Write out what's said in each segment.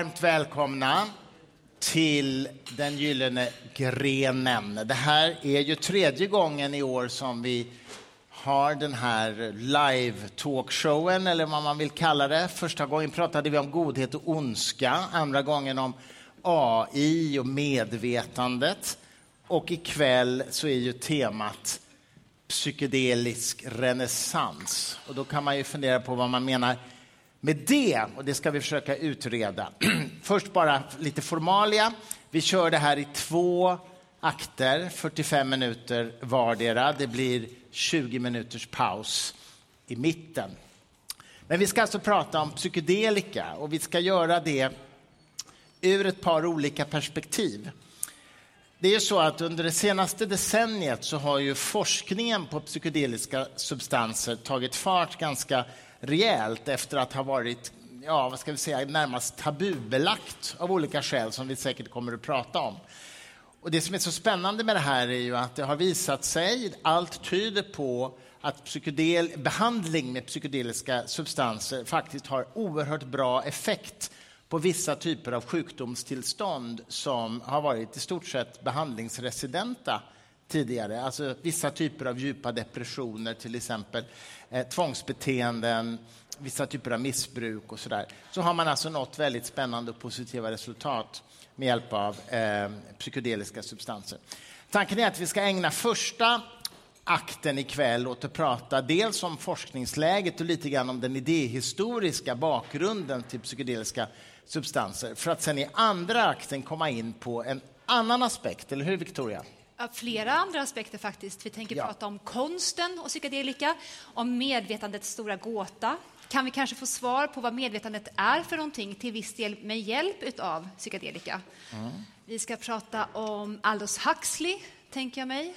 Varmt välkomna till den gyllene grenen. Det här är ju tredje gången i år som vi har den här live talkshowen, eller vad man vill kalla det. Första gången pratade vi om godhet och ondska, andra gången om AI och medvetandet. Och ikväll så är ju temat psykedelisk renässans. Och då kan man ju fundera på vad man menar med det, och det ska vi försöka utreda. Först bara lite formalia. Vi kör det här i två akter, 45 minuter vardera. Det blir 20 minuters paus i mitten. Men vi ska alltså prata om psykedelika och vi ska göra det ur ett par olika perspektiv. Det är så att under det senaste decenniet så har ju forskningen på psykedeliska substanser tagit fart ganska rejält efter att ha varit ja, vad ska vi säga, närmast tabubelagt av olika skäl som vi säkert kommer att prata om. Och det som är så spännande med det här är ju att det har visat sig, allt tyder på att psykedel, behandling med psykedeliska substanser faktiskt har oerhört bra effekt på vissa typer av sjukdomstillstånd som har varit i stort sett behandlingsresidenta tidigare. Alltså vissa typer av djupa depressioner, till exempel eh, tvångsbeteenden, vissa typer av missbruk och så där. Så har man alltså nått väldigt spännande och positiva resultat med hjälp av eh, psykedeliska substanser. Tanken är att vi ska ägna första akten ikväll åt att prata dels om forskningsläget och lite grann om den idéhistoriska bakgrunden till psykedeliska substanser för att sen i andra akten komma in på en annan aspekt, eller hur Victoria? Flera andra aspekter faktiskt. Vi tänker ja. prata om konsten och psykedelika, om medvetandets stora gåta. Kan vi kanske få svar på vad medvetandet är för någonting till viss del med hjälp av psykedelika? Mm. Vi ska prata om Aldous Huxley, tänker jag mig.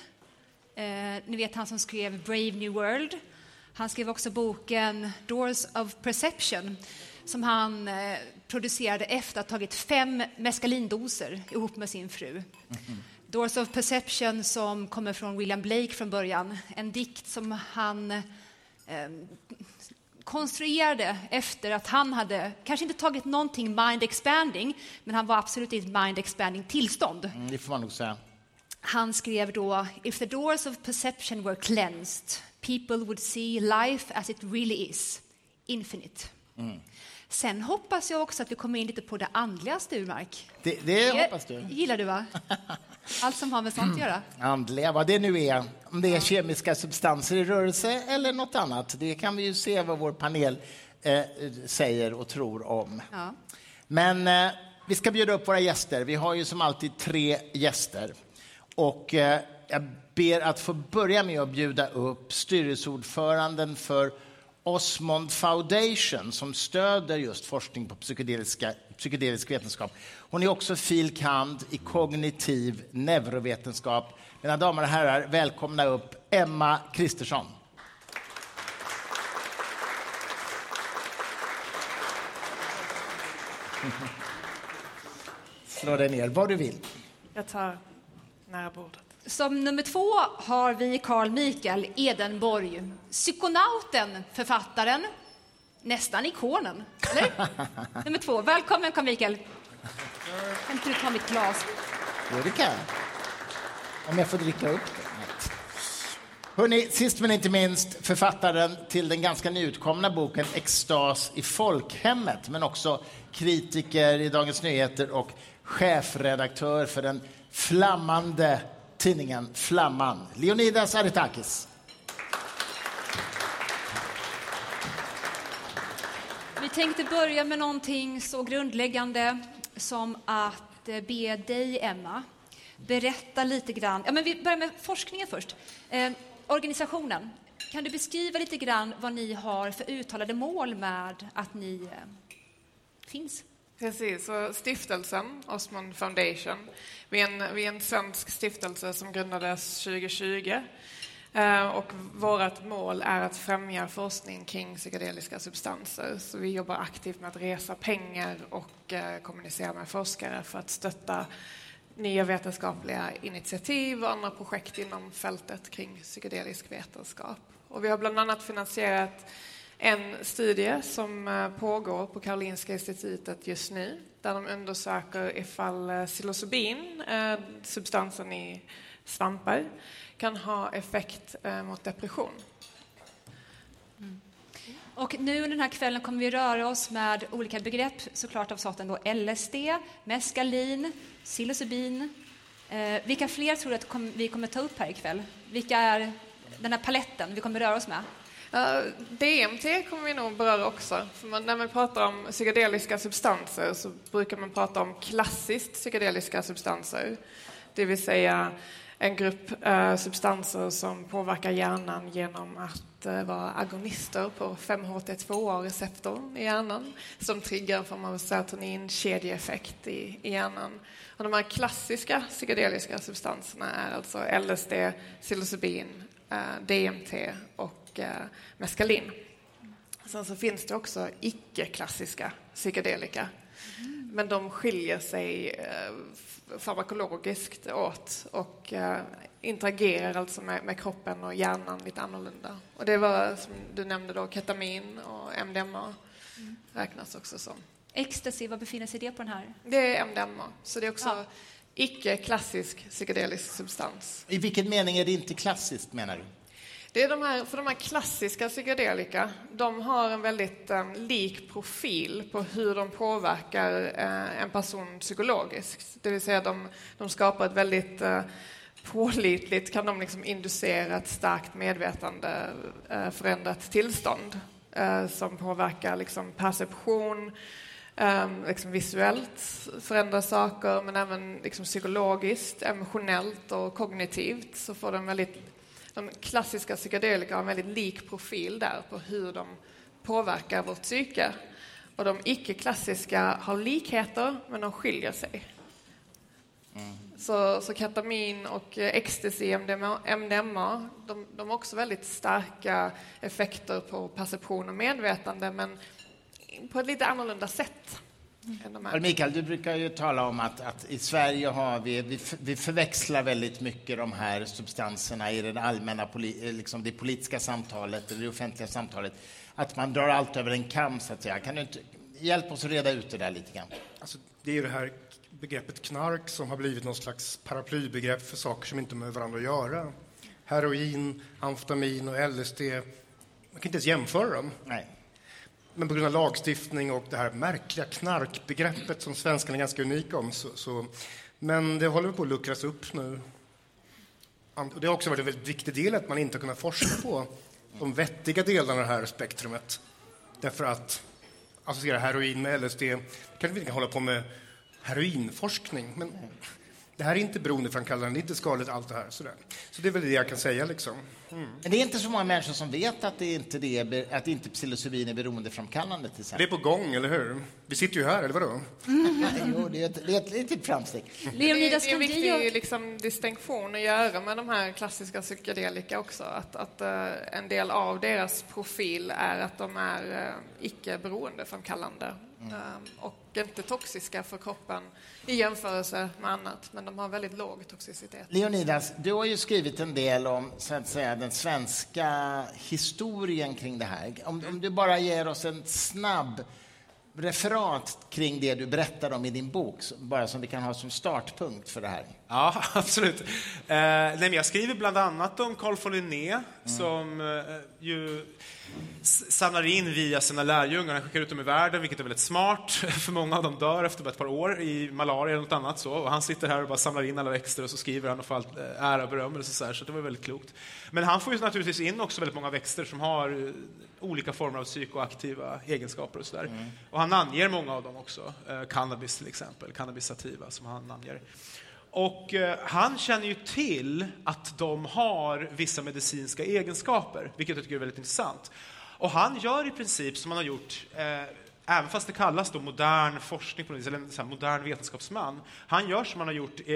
Eh, ni vet han som skrev Brave New World. Han skrev också boken Doors of Perception som han eh, producerade efter att ha tagit fem mescalindoser ihop med sin fru. Mm. Doors of Perception som kommer från William Blake från början. En dikt som han eh, konstruerade efter att han hade kanske inte tagit någonting mind expanding, men han var absolut i ett mind expanding tillstånd. Mm, det får man nog säga. Han skrev då If the doors of perception were cleansed, people would see life as it really is, infinite. Mm. Sen hoppas jag också att vi kommer in lite på det andliga, Sturmark. Det, det, det hoppas du? gillar du, va? Allt som har med sånt att göra. Andliga, vad det nu är. Om det är kemiska substanser i rörelse eller något annat. Det kan vi ju se vad vår panel eh, säger och tror om. Ja. Men eh, vi ska bjuda upp våra gäster. Vi har ju som alltid tre gäster. Och eh, jag ber att få börja med att bjuda upp styrelseordföranden för Osmond Foundation som stöder just forskning på psykedeliska, psykedelisk vetenskap. Hon är också fil. kand. i kognitiv neurovetenskap. Mina damer och herrar, välkomna upp Emma Kristersson. Slå dig ner var du vill. Jag tar nära bordet. Som nummer två har vi Carl Mikael Edenborg, psykonauten, författaren, nästan ikonen. Eller? nummer två. Välkommen Carl Mikael. Kan inte du ta mitt glas? Jo, det kan jag. Om jag får dricka upp det. Hörrni, sist men inte minst författaren till den ganska nyutkomna boken Extas i folkhemmet, men också kritiker i Dagens Nyheter och chefredaktör för den flammande tidningen Flamman. Leonidas Aretakis. Vi tänkte börja med någonting så grundläggande som att eh, be dig, Emma, berätta lite grann. Ja, men vi börjar med forskningen först. Eh, organisationen. Kan du beskriva lite grann vad ni har för uttalade mål med att ni eh, finns? Precis, så stiftelsen Osmond Foundation, vi är, en, vi är en svensk stiftelse som grundades 2020 eh, och vårt mål är att främja forskning kring psykedeliska substanser. Så vi jobbar aktivt med att resa pengar och eh, kommunicera med forskare för att stötta nya vetenskapliga initiativ och andra projekt inom fältet kring psykedelisk vetenskap. Och vi har bland annat finansierat en studie som eh, pågår på Karolinska institutet just nu där de undersöker ifall eh, psilocybin, eh, substansen i svampar, kan ha effekt mot depression. Mm. Och nu under den här kvällen kommer vi röra oss med olika begrepp såklart av sorten då LSD, meskalin, psilocybin. Eh, vilka fler tror du att vi kommer ta upp här ikväll? Vilka är den här paletten vi kommer röra oss med? Uh, DMT kommer vi nog beröra också. För man, när man pratar om psykedeliska substanser så brukar man prata om klassiskt psykedeliska substanser. Det vill säga en grupp uh, substanser som påverkar hjärnan genom att uh, vara agonister på 5-HT2A-receptorn i hjärnan som triggar en form av serotoninkedjeeffekt i, i hjärnan. Och de här klassiska psykedeliska substanserna är alltså LSD, psilocybin, eh, DMT och och eh, meskalin. Sen så finns det också icke-klassiska psykedelika. Mm. Men de skiljer sig eh, farmakologiskt åt och eh, interagerar alltså med, med, kroppen och hjärnan lite annorlunda. Och det var som du nämnde då, ketamin och MDMA mm. räknas också som. Ecstasy, var befinner sig det på den här? Det är MDMA, så det är också ja. icke-klassisk psykedelisk substans. I vilken mening är det inte klassiskt menar du? Det är de här, för de här klassiska psykedelika, de har en väldigt eh, lik profil på hur de påverkar eh, en person psykologiskt. Det vill säga de, de skapar ett väldigt eh, pålitligt, kan de liksom inducera ett starkt medvetande, eh, förändrat tillstånd eh, som påverkar liksom perception, eh, liksom visuellt förändrar saker, men även liksom psykologiskt, emotionellt och kognitivt så får de väldigt de klassiska psykedelika har en väldigt lik profil där på hur de påverkar vårt psyke. Och de icke-klassiska har likheter, men de skiljer sig. Mm. Så, så ketamin och ecstasy, MDMA, MDMA de, de har också väldigt starka effekter på perception och medvetande, men på ett lite annorlunda sätt. Mm. Mikael, du brukar ju tala om att, att i Sverige har vi, vi, vi, förväxlar väldigt mycket de här substanserna i det allmänna liksom det politiska samtalet eller det offentliga samtalet. Att man drar allt över en kam, så att säga. Kan du inte hjälpa oss att reda ut det där lite grann? Alltså, det är ju det här begreppet knark som har blivit någon slags paraplybegrepp för saker som inte har med varandra att göra. Heroin, amfetamin och LSD, man kan inte ens jämföra dem. Nej. Men på grund av lagstiftning och det här märkliga knarkbegreppet som svenskarna är ganska unika om så, så men det håller på att luckras upp nu. Det har också varit en väldigt viktig del att man inte har kunnat forska på de vettiga delarna av det här spektrumet. Därför att associera heroin med LSD, kanske vi inte kan hålla på med heroinforskning, men det här är inte beroendeframkallande, det är inte skadligt allt det här. Sådär. Så det är väl det jag kan säga. Liksom. Mm. Men det är inte så många människor som vet att, det inte, det att inte psilocybin är beroendeframkallande. Till det är på gång, eller hur? Vi sitter ju här, eller vadå? jo, det är ett, det är ett litet framsteg. Leonidas, det är en viktig liksom, distinktion att göra med de här klassiska psykedelika också. Att, att uh, en del av deras profil är att de är uh, icke beroendeframkallande. Mm. Um, och inte toxiska för kroppen i jämförelse med annat, men de har väldigt låg toxicitet. Leonidas, du har ju skrivit en del om så att säga, den svenska historien kring det här. Om, om du bara ger oss en snabb referat kring det du berättar om i din bok, bara som vi kan ha som startpunkt för det här. Ja, absolut. Eh, nej, jag skriver bland annat om Carl von Linné mm. som eh, ju samlar in via sina lärjungar. Han skickar ut dem i världen, vilket är väldigt smart, för många av dem dör efter ett par år i malaria eller något annat. Så. Och han sitter här och bara samlar in alla växter och så skriver han och får allt eh, ära och berömmelse. Så, så det var väldigt klokt. Men han får ju naturligtvis in också väldigt många växter som har eh, olika former av psykoaktiva egenskaper och sådär. Mm. Och han anger många av dem också. Eh, cannabis till exempel, cannabis sativa som han anger. Och eh, han känner ju till att de har vissa medicinska egenskaper, vilket jag tycker är väldigt intressant. Och han gör i princip som han har gjort, eh, även fast det kallas då modern forskning, på något vis, eller en modern vetenskapsman. Han gör som han har gjort eh,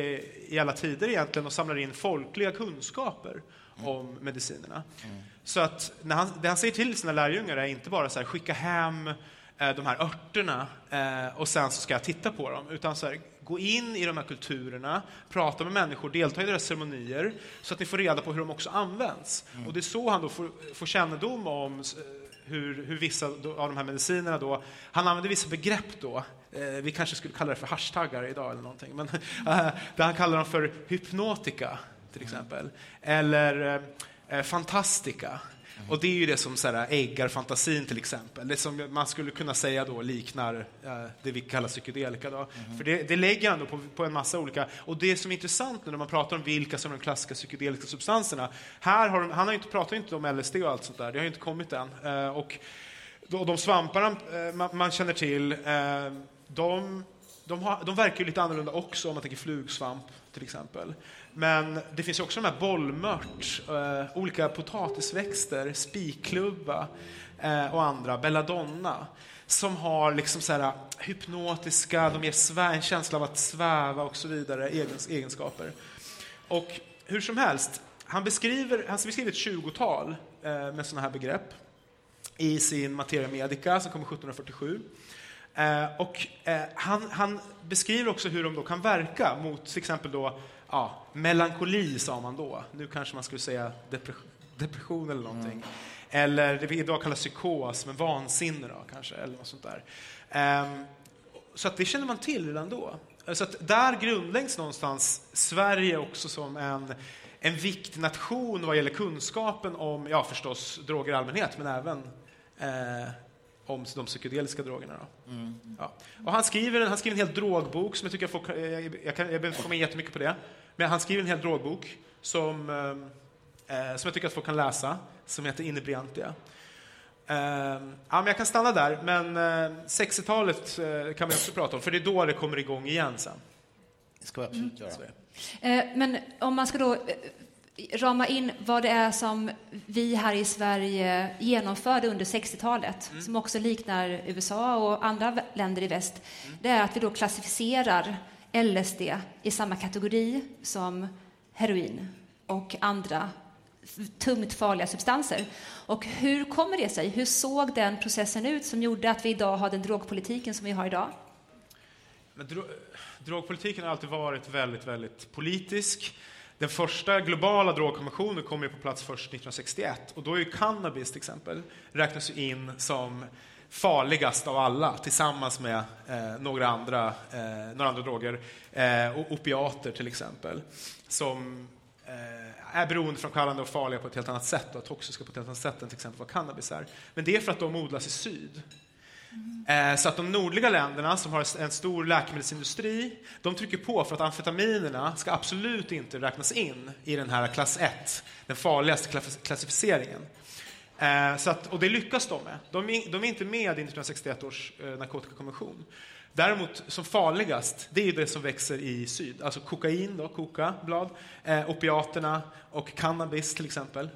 i alla tider egentligen och samlar in folkliga kunskaper om medicinerna. Mm. Så att när han, det han säger till sina lärjungar är inte bara så här, skicka hem eh, de här örterna eh, och sen så ska jag titta på dem, utan så här, gå in i de här kulturerna, prata med människor, delta i deras ceremonier så att ni får reda på hur de också används. Mm. Och det är så han då får, får kännedom om hur, hur vissa av de här medicinerna då, han använder vissa begrepp då, eh, vi kanske skulle kalla det för hashtaggar idag eller någonting, men eh, där han kallar dem för hypnotika till exempel, eller eh, fantastika. Och det är ju det som så här, äggar fantasin till exempel. Det som man skulle kunna säga då liknar eh, det vi kallar psykedelika. Då. För det, det lägger han då på, på en massa olika... Och det som är intressant när man pratar om vilka som är de klassiska psykedeliska substanserna. Här har, de- han har inte pratat inte om LSD och allt sånt där, det har ju inte kommit än. Eh, och då, de svamparna eh, man, man känner till, eh, de, de, har, de verkar ju lite annorlunda också om man tänker flugsvamp till exempel. Men det finns ju också de här bollmört, eh, olika potatisväxter, spikklubba eh, och andra, belladonna, som har liksom så här eh, hypnotiska, de ger svä, en känsla av att sväva och så vidare, egens, egenskaper. Och hur som helst, han beskriver, han beskriver ett tjugotal eh, med sådana här begrepp i sin Materia Medica som kommer 1747. Eh, och, eh, han, han beskriver också hur de då kan verka mot till exempel då, ja, melankoli, sa man då. Nu kanske man skulle säga depression, depression eller någonting. Eller det vi idag kallar psykos, men vansinne då, kanske, eller något sånt där. Ehm, så att det känner man till redan då. Så att där grundläggs någonstans Sverige också som en, en viktig nation vad gäller kunskapen om, ja förstås, droger i allmänhet, men även eh, om de psykedeliska drogerna. Då. Ja. Och han, skriver, han skriver en hel drogbok som jag tycker folk, eh, jag, jag, kan, jag behöver komma in jättemycket på det, men han skriver en hel drogbok som, eh, som jag tycker att folk kan läsa, som heter Inebriantia. Eh, ja, men jag kan stanna där, men eh, 60-talet eh, kan vi också prata om, för det är då det kommer igång igen sen. Det ska vi absolut göra. Är det. Eh, Men om man ska då eh, rama in vad det är som vi här i Sverige genomförde under 60-talet, som också liknar USA och andra länder i väst, det är att vi då klassificerar LSD i samma kategori som heroin och andra tungt farliga substanser. Och hur kommer det sig? Hur såg den processen ut som gjorde att vi idag har den drogpolitiken som vi har idag? Men dro drogpolitiken har alltid varit väldigt, väldigt politisk. Den första globala drogkonventionen kom ju på plats först 1961 och då är ju cannabis till exempel räknas ju in som farligast av alla tillsammans med eh, några, andra, eh, några andra droger eh, och opiater till exempel som eh, är beroendeframkallande och farliga på ett helt annat sätt och toxiska på ett helt annat sätt än till exempel vad cannabis är. Men det är för att de odlas i syd. Mm. Eh, så att de nordliga länderna som har en stor läkemedelsindustri, de trycker på för att amfetaminerna ska absolut inte räknas in i den här klass 1, den farligaste klassificeringen. Eh, så att, och det lyckas de med. De är, de är inte med i 1961 års eh, narkotikakonvention. Däremot som farligast, det är det som växer i syd. Alltså kokain, då, koka, blad, opiaterna och cannabis till exempel.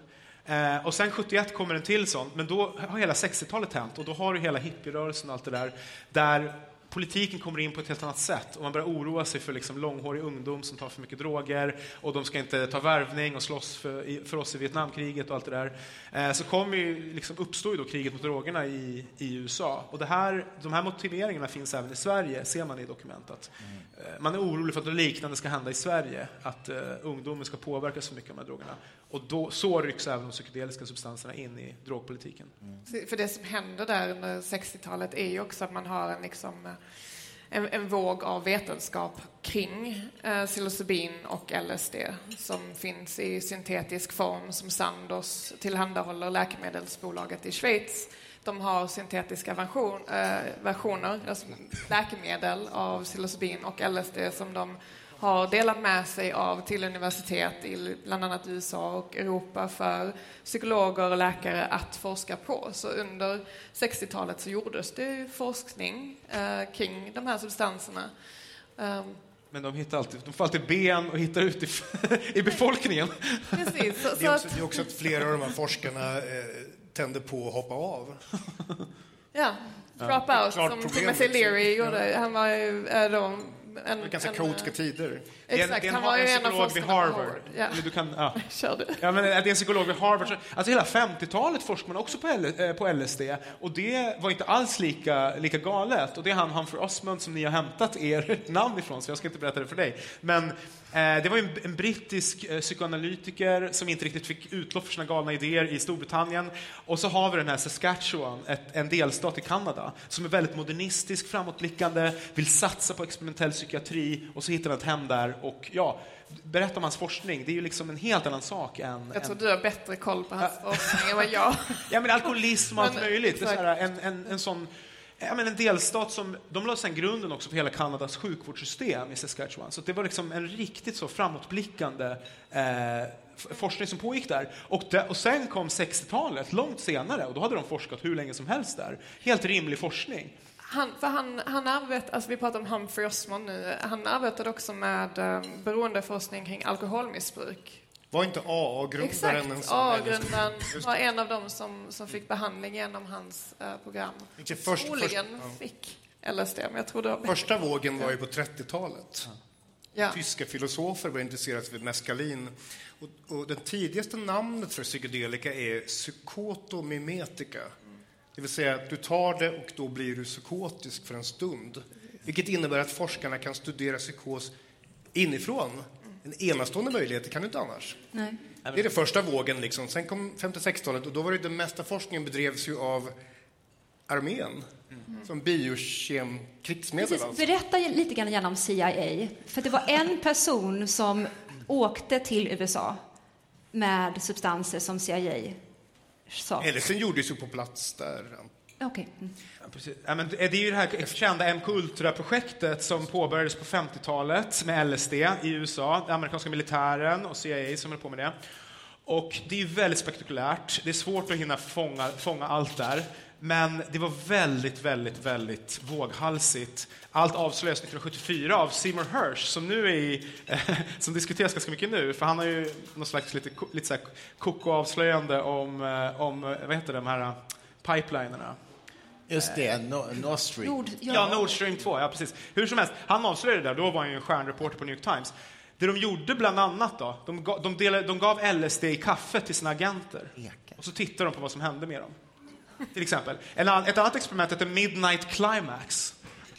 Eh, och sen 71 kommer en till sån, men då har hela 60-talet hänt och då har du hela hippierörelsen och allt det där, där politiken kommer in på ett helt annat sätt och man börjar oroa sig för liksom långhårig ungdom som tar för mycket droger och de ska inte ta värvning och slåss för, för oss i Vietnamkriget och allt det där. Eh, så kommer ju, liksom, uppstår ju då kriget mot drogerna i, i USA och det här, de här motiveringarna finns även i Sverige, ser man i dokumentet. Eh, Man är orolig för att något liknande ska hända i Sverige, att uh, ungdomen ska påverkas så mycket av de här drogerna. Och då, så rycks även de psykedeliska substanserna in i drogpolitiken. Mm. För det som händer där under 60-talet är ju också att man har en, liksom, en, en våg av vetenskap kring eh, psilocybin och LSD som finns i syntetisk form som Sandoz tillhandahåller läkemedelsbolaget i Schweiz. De har syntetiska version, eh, versioner, alltså läkemedel av psilocybin och LSD som de har delat med sig av till universitet i bland annat USA och Europa för psykologer och läkare att forska på. Så under 60-talet så gjordes det forskning eh, kring de här substanserna. Um, Men de, hittar alltid, de får alltid ben och hittar ut i, i befolkningen. precis, så, Det är, också, att, det är också att flera av de här forskarna eh, tänder på att hoppa av. ja, drop out som Timothy. Leary gjorde. Han var ju eh, en, ganska en, kaotiska tider. Det är en- Exakt, det är han var en av psykolog vid Harvard. Harvard. Ja. Du kan, ja. Kör du. Ja, men det är en psykolog vid Harvard. Så- Alltså hela 50-talet forskade man också på, L- eh, på LSD och det var inte alls lika, lika galet. Och det är han Humphrey Osmond som ni har hämtat er namn ifrån, så jag ska inte berätta det för dig. Men eh, det var ju en, en brittisk eh, psykoanalytiker som inte riktigt fick utlopp för sina galna idéer i Storbritannien. Och så har vi den här Saskatchewan, ett, en delstat i Kanada, som är väldigt modernistisk, framåtblickande, vill satsa på experimentell psykiatri och så hittar han ett hem där och ja, berätta om hans forskning. Det är ju liksom en helt annan sak än... Jag tror än du har bättre koll på hans forskning än vad jag Ja, men alkoholism och allt Men, möjligt. Det är så här, en, en, en sån... Ja, men en delstat som, de la sen grunden också för hela Kanadas sjukvårdssystem i Saskatchewan. Så det var liksom en riktigt så framåtblickande eh, forskning som pågick där. Och, det, och sen kom 60-talet, långt senare, och då hade de forskat hur länge som helst där. Helt rimlig forskning. Han, för han, han arbetar, alltså vi pratar om Humphrey Osmond nu, han arbetade också med eh, beroendeforskning kring alkoholmissbruk. Var inte AA-grundaren en Exakt, sån? AA-grundaren var en av dem som, som fick behandling genom hans eh, program. Inte först- Troligen först- ja. fick LSD, men jag tror det var Första vågen var ju på 30-talet. ja. Tyska filosofer var intresserade av meskalin. Och, och det tidigaste namnet för psykedelika är psykotomimetika. Det vill säga att du tar det och då blir du psykotisk för en stund. Vilket innebär att forskarna kan studera psykos inifrån. En enastående möjlighet, det kan du inte annars. Nej. Det är den första vågen. Liksom. Sen kom 56-talet och då var det den mesta forskningen bedrevs ju av armén. Som biokem krigsmedel alltså. Berätta lite grann gärna om CIA. För det var en person som åkte till USA med substanser som CIA sa. Hellesen gjordes ju på plats där. Okej. Mm. Ja, precis. Ja, men det är ju det här kända MK-Ultra-projektet som påbörjades på 50-talet med LSD i USA, den amerikanska militären och CIA som höll på med det. Och det är väldigt spektakulärt. Det är svårt att hinna fånga, fånga allt där. Men det var väldigt, väldigt, väldigt våghalsigt. Allt avslöjas 1974 av Seymour Hersh som nu är i, som diskuteras ganska mycket nu, för han har ju någon slags lite, lite så här koko-avslöjande om, eh, om, vad heter de här pipelinerna. Just det, no, Nord Stream. Nord, Ja, Nord Stream 2, ja precis. Hur som helst, han avslöjade det där, då var han ju en stjärnreporter på New York Times. Det de gjorde bland annat då, de, gav, de, delade, de gav LSD i kaffe till sina agenter. Och så tittade de på vad som hände med dem. Till exempel. En, ett annat experiment hette Midnight Climax.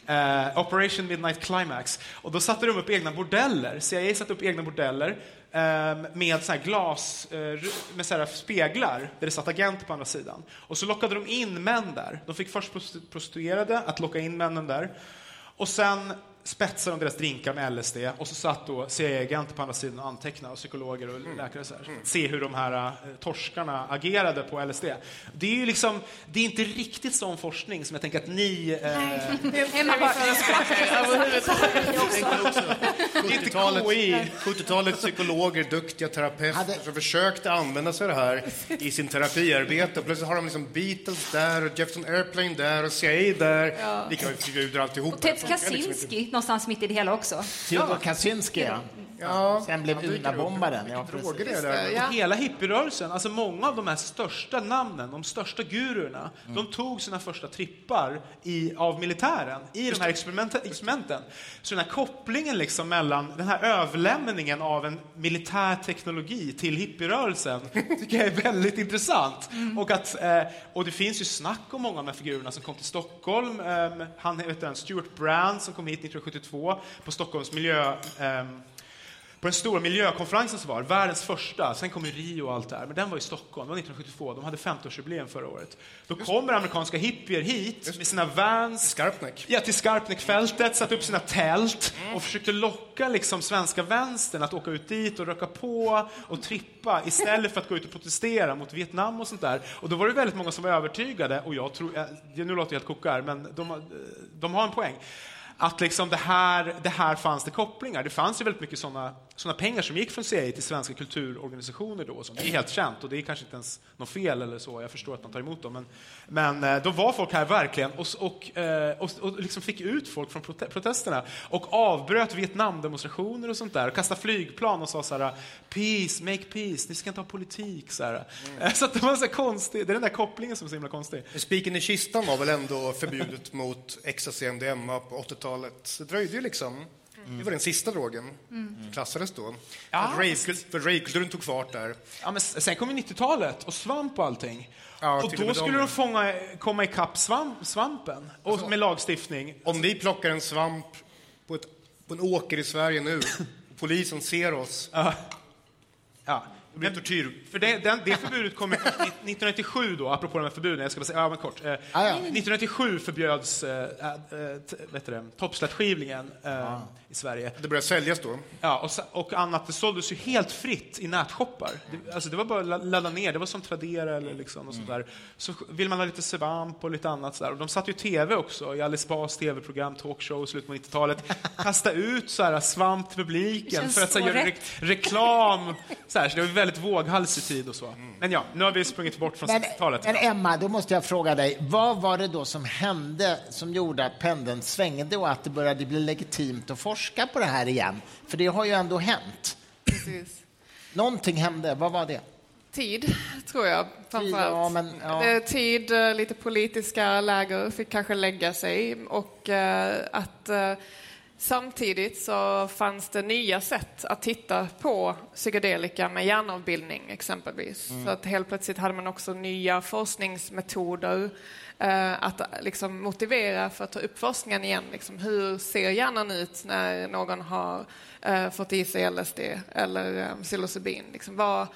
Eh, Operation Midnight Climax. Och då satte de upp egna bordeller. CIA satte upp egna bordeller eh, med så här glas, eh, med så här speglar där det satt agenter på andra sidan. Och så lockade de in män där. De fick först prostituerade att locka in männen där. Och sen spetsade de deras drinkar med LSD och så satt då CIA-agenter på andra sidan och antecknade och psykologer och läkare så här. Se hur de här eh, torskarna agerade på LSD. Det är ju liksom, det är inte riktigt sån forskning som jag tänker att ni... Eh, bara. 70-talet, KI. 70-talets psykologer, duktiga terapeuter som försökte använda sig av det här i sin terapiarbete. Och plötsligt har de liksom Beatles där och Jefferson Airplane där och CIA där. Ja. Vilka förbjuder alltihop. Och Ted liksom. Kaczynski någonstans mitt i det hela också. Theodor Kaczynski, ja. Ja, Sen blev. Unabombaren. Ja, Droger precis. det Just där. det, ja. Hela hippierörelsen, alltså många av de här största namnen, de största gurorna, Mm. de tog sina första trippar i, av militären i de här experimenten, experimenten. Så den här kopplingen liksom mellan den här överlämningen av en militär teknologi till hippierörelsen tycker jag är väldigt intressant. Mm. Och, att, eh, och det finns ju snack om många av de här figurerna som kom till Stockholm. Eh, han heter Stuart Brand som kom hit 1972 på Stockholms miljö... på den stora miljökonferensen som var, världens första, sen kom Rio och allt det här, men den var i Stockholm, det var 1972, de hade 50-årsjubileum förra året. Då kommer amerikanska hippier hit med sina vans, Skarpnäck. ja, till Skarpnäckfältet, satte upp sina tält och försökte locka liksom svenska vänstern att åka ut dit och röka på och trippa istället för att gå ut och protestera mot Vietnam och sånt där. Och då var det väldigt många som var övertygade, och jag tror, eh, nu låter jag helt kokar, men de, har- de har en poäng att liksom det, här, det här fanns det kopplingar. Det fanns ju väldigt mycket sådana såna pengar som gick från CIA till svenska kulturorganisationer då. sånt. Det är helt känt och det är kanske inte ens något fel eller så. Jag förstår att man tar emot dem. Men, men eh, då var folk här verkligen och, och, eh, och, och liksom fick ut folk från prote protesterna och avbröt Vietnamdemonstrationer och sånt där och kastade flygplan och sa så här peace, make peace, ni ska inte ha politik. Så, här. Mm. så det var så konstigt. Det är den där kopplingen som är så himla konstig. Spiken i kistan var väl ändå förbjudet mot ecstasy MDMA på 80-talet. Det dröjde ju liksom. Det var den sista drogen Mm. som klassades då. Ja, För rave- För ravekulturen tog fart där. Ja, men sen kom ju 90-talet och svamp och allting. Ja, och då skulle de- fånga, komma ikapp svamp, svampen och med lagstiftning. Om vi plockar en svamp på, ett, på en åker i Sverige nu, och polisen ser oss, Ja. det blir tortyr. För det, den, det förbudet kom ju 1997 då, apropå de här förbuden, jag ska bara säga, ja men kort. Eh, Ah, ja. 1997 förbjöds eh, äh, äh, eh, i Sverige. Det börjar säljas då. Ja, och, och annat, det såldes ju helt fritt i nätshoppar. Det, alltså det var bara att la- ladda ner, det var som Tradera eller liksom och sånt där. Så vill man ha lite svamp och lite annat sådär. Och de satt ju tv också, i Alice Bas tv-program, talkshow i slutet på 90-talet. Kasta ut så här, svamp till publiken för att så här, göra re reklam. Så, här, så det var väldigt våghalsig tid och så. Men ja, nu har vi sprungit bort från Men, 60-talet. men Emma, då måste jag fråga dig, vad var det då som hände som gjorde att pendeln svängde och att det började bli legitimt att forska på det här igen? För det har ju ändå hänt. Precis. Någonting hände, vad var det? Tid, tror jag, framförallt. Ja, men, ja. Är tid, eh, lite politiska läger fick kanske lägga sig och eh, att eh, samtidigt så fanns det nya sätt att titta på psykedelika med hjärnavbildning exempelvis. Så att helt plötsligt hade man också nya forskningsmetoder eh, att liksom motivera för att ta upp forskningen igen. Liksom, hur ser hjärnan ut när någon har eh, fått i sig LSD eller eh, psilocybin? Liksom, vad,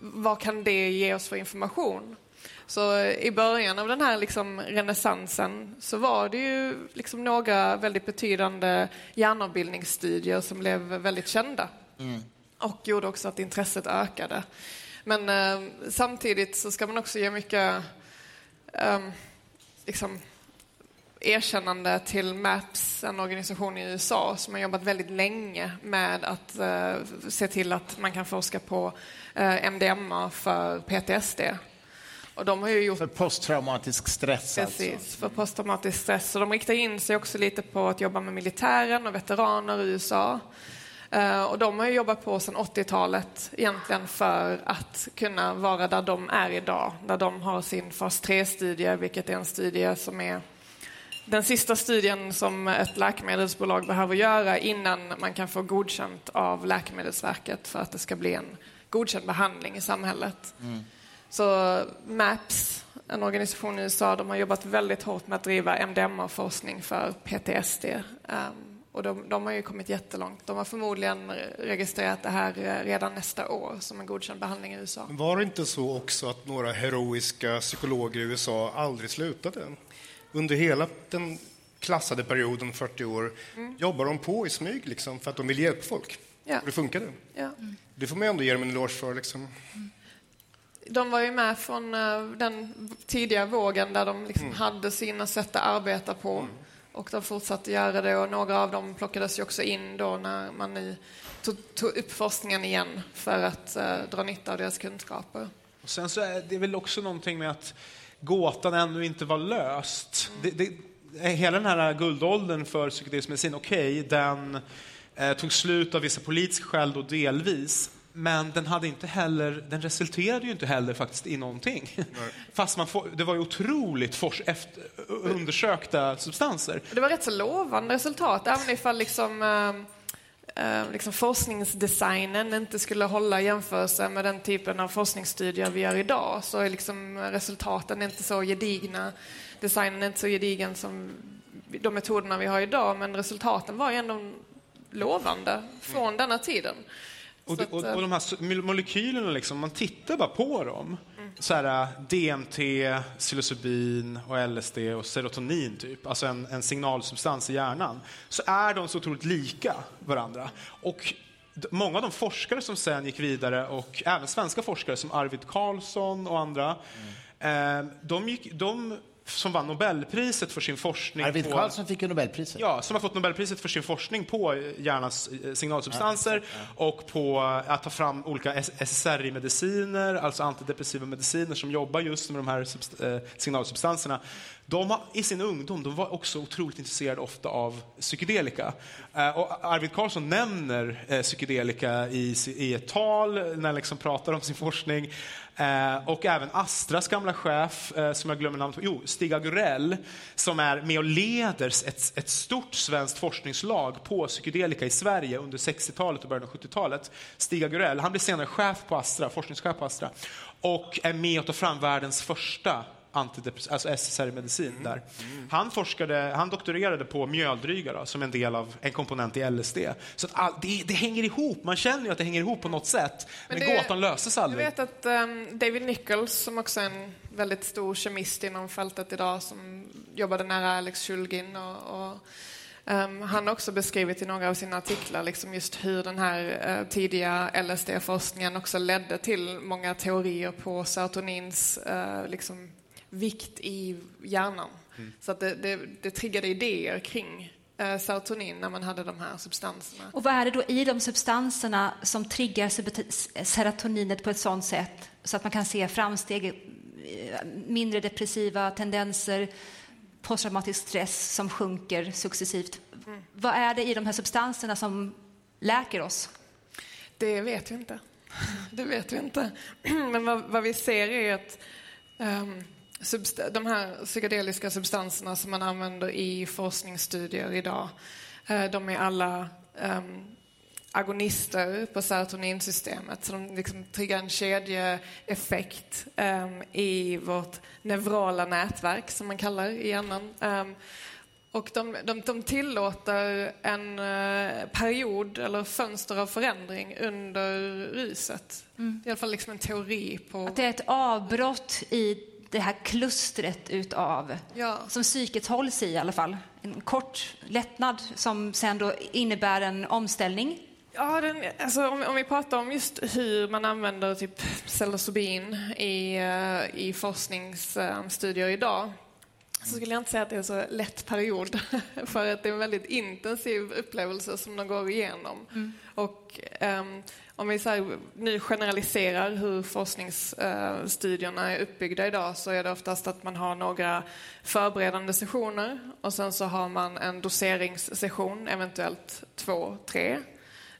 vad kan det ge oss för information? Så eh, i början av den här liksom renässansen så var det ju liksom några väldigt betydande hjärnavbildningsstudier som blev väldigt kända. Och gjorde också att intresset ökade. Men eh, samtidigt så ska man också ge mycket ehm, liksom, erkännande till MAPS, en organisation i USA som har jobbat väldigt länge med att eh, se till att man kan forska på eh, MDMA för PTSD. Och de har ju gjort För posttraumatisk stress alltså. Precis, för posttraumatisk stress. Så de riktar in sig också lite på att jobba med militären och veteraner i USA. Eh, och de har jobbat på sedan 80-talet egentligen för att kunna vara där de är idag. Där de har sin fas 3-studie, vilket är en studie som är den sista studien som ett läkemedelsbolag behöver göra innan man kan få godkänt av Läkemedelsverket för att det ska bli en godkänd behandling i samhället. Så MAPS, en organisation i USA, de har jobbat väldigt hårt med att driva MDMA-forskning för PTSD. Och de, de har ju kommit jättelångt. De har förmodligen registrerat det här eh, redan nästa år som en godkänd behandling i USA. Var det inte så också att några heroiska psykologer i USA aldrig slutade? Under hela den klassade perioden, 40 år, jobbar de på i smyg liksom, för att de vill hjälpa folk. Ja. Och det funkade. Ja. Det får man ändå ge dem en eloge för. Liksom. De var ju med från eh, den tidiga vågen där de liksom hade sina sätt att arbeta på. Och de fortsatte göra det och några av dem plockades ju också in då när man nu tog, tog upp forskningen igen för att eh, dra nytta av deras kunskaper. Och sen så är det väl också någonting med att gåtan ännu inte var löst. Det, det, hela den här guldåldern för psykedelisk medicin, okej, den eh, tog slut av vissa politiska skäl då delvis. Men den, hade inte heller, den resulterade ju inte heller faktiskt i någonting. Fast man får, det var ju otroligt fors, efter, undersökta substanser. Det var rätt så lovande resultat, även ifall liksom, eh, eh, liksom forskningsdesignen inte skulle hålla i jämförelse med den typen av forskningsstudier vi gör idag, så är liksom resultaten inte så gedigna. Designen är inte så gedigen som de metoderna vi har idag, men resultaten var ju ändå lovande från denna tiden. Och, det, och, att, eh, och de här molekylerna, liksom, man tittar bara på dem. Så här, äh, DMT, psilocybin och LSD och serotonin, typ, alltså en, en signalsubstans i hjärnan, så är de så otroligt lika varandra. Och många av de forskare som sen gick vidare, och även svenska forskare som Arvid Carlsson och andra, eh, de, gick, de som vann Nobelpriset för sin forskning Arvid. Carlsson fick ju Nobelpriset. Ja, som har fått Nobelpriset för sin forskning på hjärnans eh, signalsubstanser och på att ta fram olika SSRI-mediciner, alltså antidepressiva mediciner som jobbar just med de här eh, signalsubstanserna. De har, I sin ungdom de var också otroligt intresserade ofta av psykedelika. Eh, och Arvid Carlsson nämner eh, psykedelika i, i ett tal när han liksom pratar om sin forskning. Eh, och även Astras gamla chef, eh, som jag glömmer namnet på, jo, Stig Agurell som är med och leder ett, ett stort svenskt forskningslag på psykedelika i Sverige under 60-talet och början av 70-talet. Stig Agurell, han blir senare chef på Astra, forskningschef på Astra och är med och tar fram världens första antidepressiva, alltså SSRI-medicin mm. där. Mm. Han, forskade, han doktorerade på mjöldryga då, som en del av en komponent i LSD. Så att all, det, det, hänger ihop, man känner ju att det hänger ihop på något sätt. Men, men det, gåtan löses aldrig. Jag vet att um, David Nichols, som också är en väldigt stor kemist inom fältet idag, som jobbade nära Alex Shulgin och, och Um, han har också beskrivit i några av sina artiklar liksom just hur den här uh, tidiga LSD-forskningen också ledde till många teorier på serotonins uh, liksom, vikt i hjärnan. Mm. Så att det, det, det triggade idéer kring eh, serotonin när man hade de här substanserna. Och vad är det då i de substanserna som triggar serotoninet på ett sådant sätt så att man kan se framsteg, eh, mindre depressiva tendenser, posttraumatisk stress som sjunker successivt. Mm. Vad är det i de här substanserna som läker oss? Det vet vi inte. Det vet vi inte. Men vad, vad vi ser är att um, de här psykedeliska substanserna som man använder i forskningsstudier idag, eh, de är alla um, agonister på serotoninsystemet. Så de liksom triggar en kedjeeffekt um, i vårt neurala nätverk, som man kallar i hjärnan. Um, och de, de, de tillåter en uh, period eller fönster av förändring under ruset. Mm. Det är i alla fall liksom en teori på... Att det är ett avbrott i det här klustret utav, ja. som psyket hålls i i alla fall. En kort lättnad som sen då innebär en omställning. Ja, den, alltså, om, om, vi pratar om just hur man använder typ psilocybin i, uh, i forskningsstudier idag så skulle jag inte säga att det är en så lätt period. För att det är en väldigt intensiv upplevelse som de går igenom. Mm. Och um, om vi så nu generaliserar hur forskningsstudierna är uppbyggda idag så är det oftast att man har några förberedande sessioner och sen så har man en doseringssession, eventuellt två, tre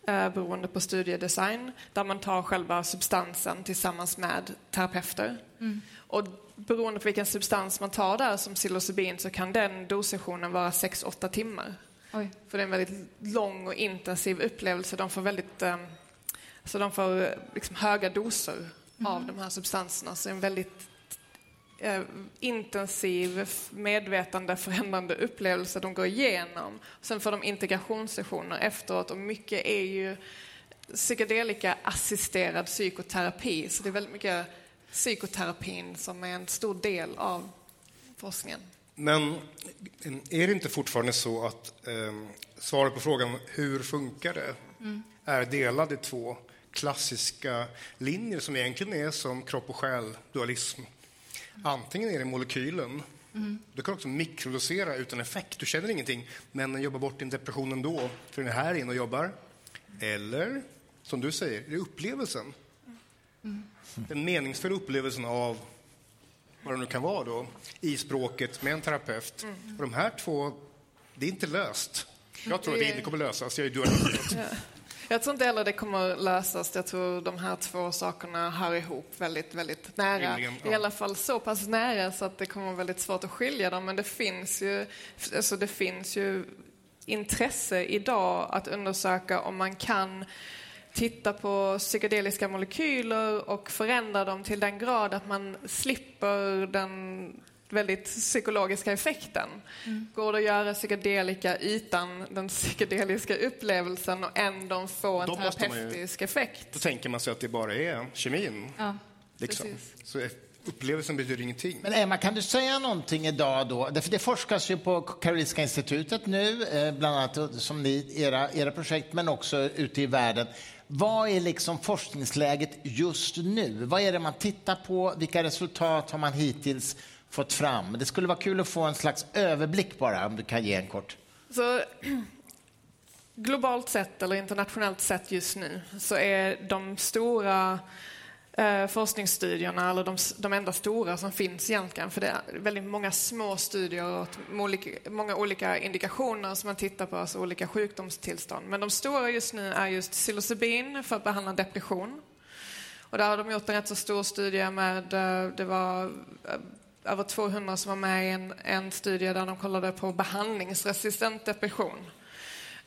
eh, beroende på studiedesign, där man tar själva substansen tillsammans med terapeuter. Mm. Och beroende på vilken substans man tar där, som psilocybin, så kan den dossessionen vara 6-8 timmar. Oj. För det är en väldigt lång och intensiv upplevelse. De får väldigt um, så de får liksom höga doser mm. av de här substanserna. Så en väldigt eh, intensiv, medvetande förändrande upplevelse de går igenom. Sen får de integrationssessioner efteråt och mycket är ju psykedelika-assisterad psykoterapi. Så det är väldigt mycket psykoterapin som är en stor del av forskningen. Men är det inte fortfarande så att eh, svaret på frågan hur funkar det mm. är delad i två klassiska linjer som egentligen är som kropp och själ-dualism. Antingen är det molekylen, mm. du kan också mikrodosera utan effekt, du känner ingenting, men den jobbar bort din depression ändå, för den är här inne och jobbar. Eller, som du säger, det är upplevelsen. Mm. Den meningsfulla upplevelsen av vad det nu kan vara då, i språket med en terapeut. Mm. Och de här två, det är inte löst. Jag tror att det inte kommer lösas, jag är dualist. Jag tror inte heller det kommer lösas. Jag tror de här två sakerna hör ihop väldigt, väldigt nära. Rimligen, ja. I alla fall så pass nära så att det kommer vara väldigt svårt att skilja dem. Men det finns ju, alltså det finns ju intresse idag att undersöka om man kan titta på psykedeliska molekyler och förändra dem till den grad att man slipper den väldigt psykologiska effekten. Mm. Går det att göra psykedelika utan den psykedeliska upplevelsen och ändå få en då terapeutisk ju, effekt? Då tänker man sig att det bara är kemin. Ja, liksom. Så upplevelsen betyder ingenting. Men Emma, kan du säga någonting idag då? För det forskas ju på Karolinska institutet nu, eh, bland annat som ni, era, era projekt, men också ute i världen. Vad är liksom forskningsläget just nu? Vad är det man tittar på? Vilka resultat har man hittills fått fram. Det skulle vara kul att få en slags överblick bara, om du kan ge en kort. Så, globalt sett, eller internationellt sett just nu, så är de stora eh, forskningsstudierna, eller de, de enda stora som finns egentligen, för det är väldigt många små studier och olika, många olika indikationer som man tittar på, alltså olika sjukdomstillstånd. Men de stora just nu är just psilocybin för att behandla depression. Och där har de gjort en rätt så stor studie med, eh, det var eh, över 200 som var med i en, en studie där de kollade på behandlingsresistent depression.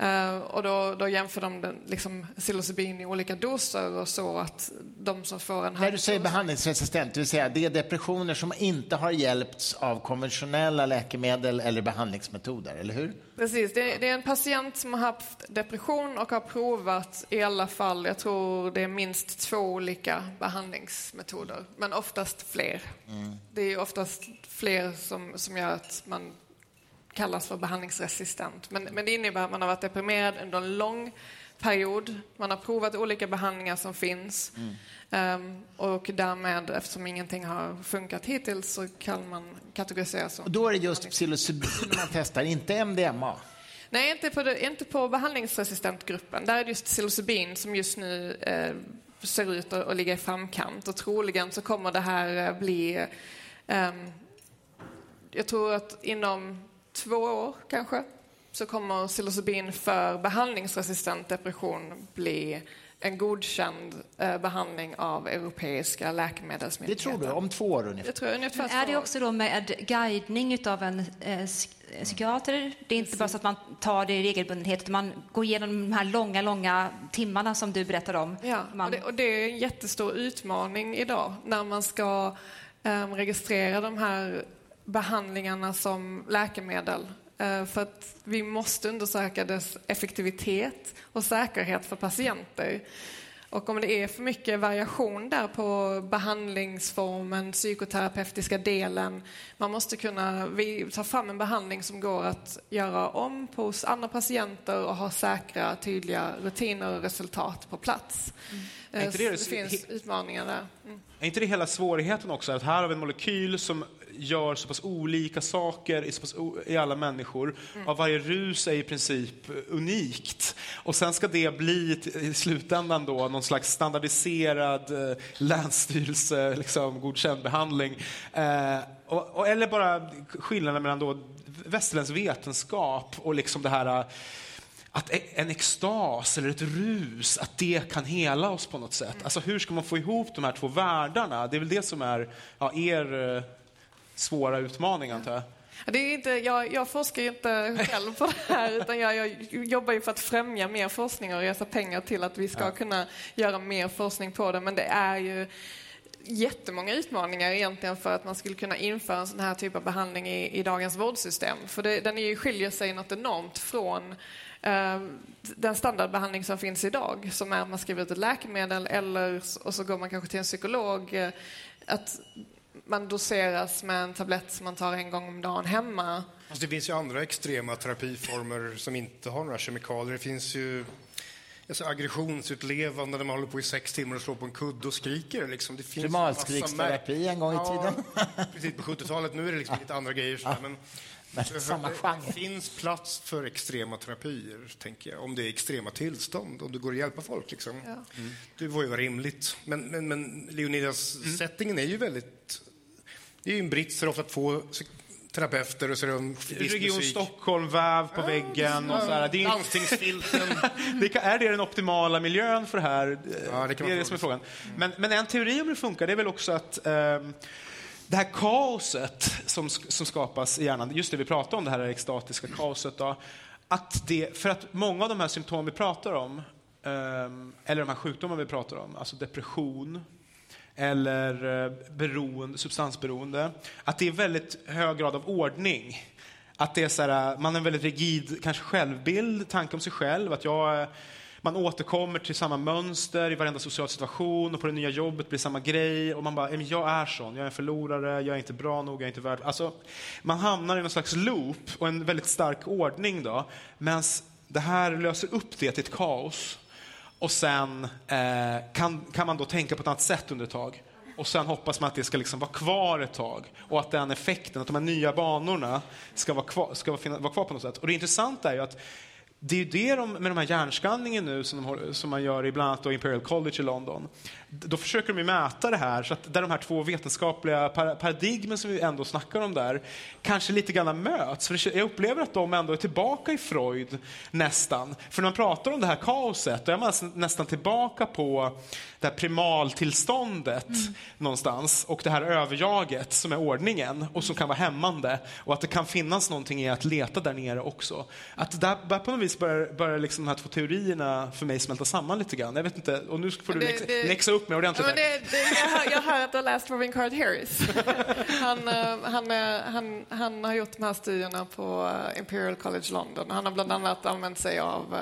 Uh, och då, då jämför de den, liksom, psilocybin i olika doser och så att de som får en... När du säger behandlingsresistent, det vill säga det är depressioner som inte har hjälpts av konventionella läkemedel eller behandlingsmetoder, eller hur? Precis, det är, det är en patient som har haft depression och har provat i alla fall, jag tror det är minst två olika behandlingsmetoder, men oftast fler. Mm. Det är oftast fler som, som gör att man kallas för behandlingsresistent. Men, men det innebär att man har varit deprimerad under en lång period. Man har provat olika behandlingar som finns. Mm. Um, och därmed, eftersom ingenting har funkat hittills, så kan man kategorisera som... Och då är det just psilocybin man testar, inte MDMA? Nej, inte på, det, inte på behandlingsresistentgruppen. Där är det just psilocybin som just nu eh, ser ut att, att ligga i framkant. Och troligen så kommer det här eh, bli... Um, jag tror att inom två år kanske så kommer psilocybin för behandlingsresistent depression bli en godkänd eh, behandling av europeiska läkemedelsmyndigheter. Det tror du? Om två år ungefär? Det tror jag, ungefär är det också då med guidning av en eh, psykiater? Det är inte bara så att man tar det i regelbundenhet, utan man går igenom de här långa, långa timmarna som du berättade om. Ja, man... och, det, och det är en jättestor utmaning idag när man ska eh, registrera de här behandlingarna som läkemedel. Eh, för att vi måste undersöka dess effektivitet och säkerhet för patienter. Och om det är för mycket variation där på behandlingsformen, psykoterapeutiska delen, man måste kunna ta fram en behandling som går att göra om hos andra patienter och ha säkra, tydliga rutiner och resultat på plats. Mm. Det, det, det, finns utmaningar där. Mm. Är inte det hela svårigheten också? Att här har vi en molekyl som gör så pass olika saker i, så pass i alla människor. Mm. Av varje rus är i princip unikt. Och sen ska det bli i slutändan då någon slags standardiserad eh, länsstyrelse, liksom, godkänd behandling. Eh, och, och, eller bara skillnaden mellan då västerländsk vetenskap och liksom det här att e- en extas eller ett rus, att det kan hela oss på något sätt. Alltså hur ska man få ihop de här två världarna? Det är väl det som är ja, er eh, svåra utmaning, antar jag. Det är inte, jag, jag forskar ju inte själv på det här, utan jag, jag, jobbar ju för att främja mer forskning och resa pengar till att vi ska ja. kunna göra mer forskning på det. Men det är ju jättemånga utmaningar egentligen för att man skulle kunna införa en sån här typ av behandling i, i dagens vårdsystem. För det, den är ju, skiljer sig något enormt från uh, den standardbehandling som finns idag, som är att man skriver ut ett läkemedel eller och så går man kanske till en psykolog. Uh, att man doseras med en tablett som man tar en gång om dagen hemma. Alltså det finns ju andra extrema terapiformer som inte har några kemikalier. Det finns ju alltså aggressionsutlevande när man håller på i sex timmar och slår på en kudde och skriker. Liksom. Det finns Primalskriksterapi en gång i tiden. Ja, precis på 70-talet. Nu är det liksom lite andra grejer. Ja. Men, men samma genre. Det finns plats för extrema terapier, tänker jag. Om det är extrema tillstånd, om det går att hjälpa folk. Liksom. Ja. Mm. Det var ju rimligt. Men, men, men Leonidas, mm. är ju väldigt det är ju en brits, så det är ofta två terapeuter och så är det Region musik. Stockholm, väv på väggen och så här. Det är, Landstingsfilten. det är det den optimala miljön för det här? Ja, det, det är det som är frågan. Men, men, en teori om det funkar, det är väl också att um, det här kaoset som, som skapas i hjärnan, just det vi pratar om, det här extatiska kaoset, då, att det, för att många av de här symptomen vi pratar om, um, eller de här sjukdomarna vi pratar om, alltså depression, eller eh, beroende, substansberoende, att det är väldigt hög grad av ordning. Att det är så här, eh, man har en väldigt rigid kanske självbild, tanke om sig själv. Att jag, eh, man återkommer till samma mönster i varenda social situation och på det nya jobbet blir samma grej. Och man bara, jag är sån, jag är en förlorare, jag är inte bra nog, jag är inte värd... Alltså, man hamnar i någon slags loop och en väldigt stark ordning då. Medan det här löser upp det till ett kaos. Och sen eh, kan, kan man då tänka på ett annat sätt under ett tag. Och sen hoppas man att det ska liksom vara kvar ett tag. Och att den effekten, att de här nya banorna ska vara kvar, ska vara, vara kvar på något sätt. Och det intressanta är ju att det är ju det de, med de här hjärnskanningen nu som, de, som man gör i bland annat Imperial College i London. Då försöker de mäta det här, så att där de här två vetenskapliga paradigmen som vi ändå snackar om där, kanske lite grann möts. För jag upplever att de ändå är tillbaka i Freud, nästan. För när man pratar om det här kaoset, då är man nästan tillbaka på det här primaltillståndet mm. någonstans och det här överjaget som är ordningen och som kan vara hämmande och att det kan finnas någonting i att leta där nere också. Att där, där på något vis börjar, börjar liksom de här två teorierna för mig smälta samman lite grann. Jag vet inte, och nu får du läxa upp mig ordentligt. Ja, det, det, jag, hör, jag hör att du har läst Robin Card Harris. Han, eh, han, han, han, har gjort de här studierna på eh, Imperial College London. Han har bland annat använt sig av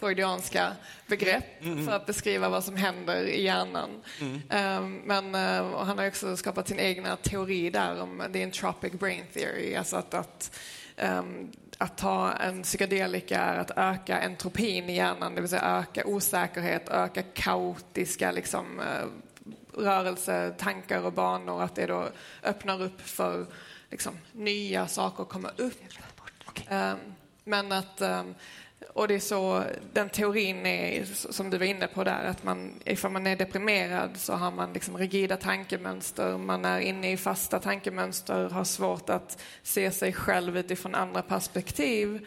freudianska begrepp mm, mm. för att beskriva vad som händer i hjärnan. Mm. Um, men han har också skapat sin egna teori där om the entropic brain theory, alltså att, att um, att ta en psykedelika är att öka entropin i hjärnan, det vill säga öka osäkerhet, öka kaotiska liksom, eh, rörelsetankar och banor, att det då öppnar upp för liksom, nya saker att komma upp. Um, men att um, och det är så den teorin är, som du var inne på där, att man, ifall man är deprimerad så har man liksom rigida tankemönster, man är inne i fasta tankemönster, har svårt att se sig själv utifrån andra perspektiv.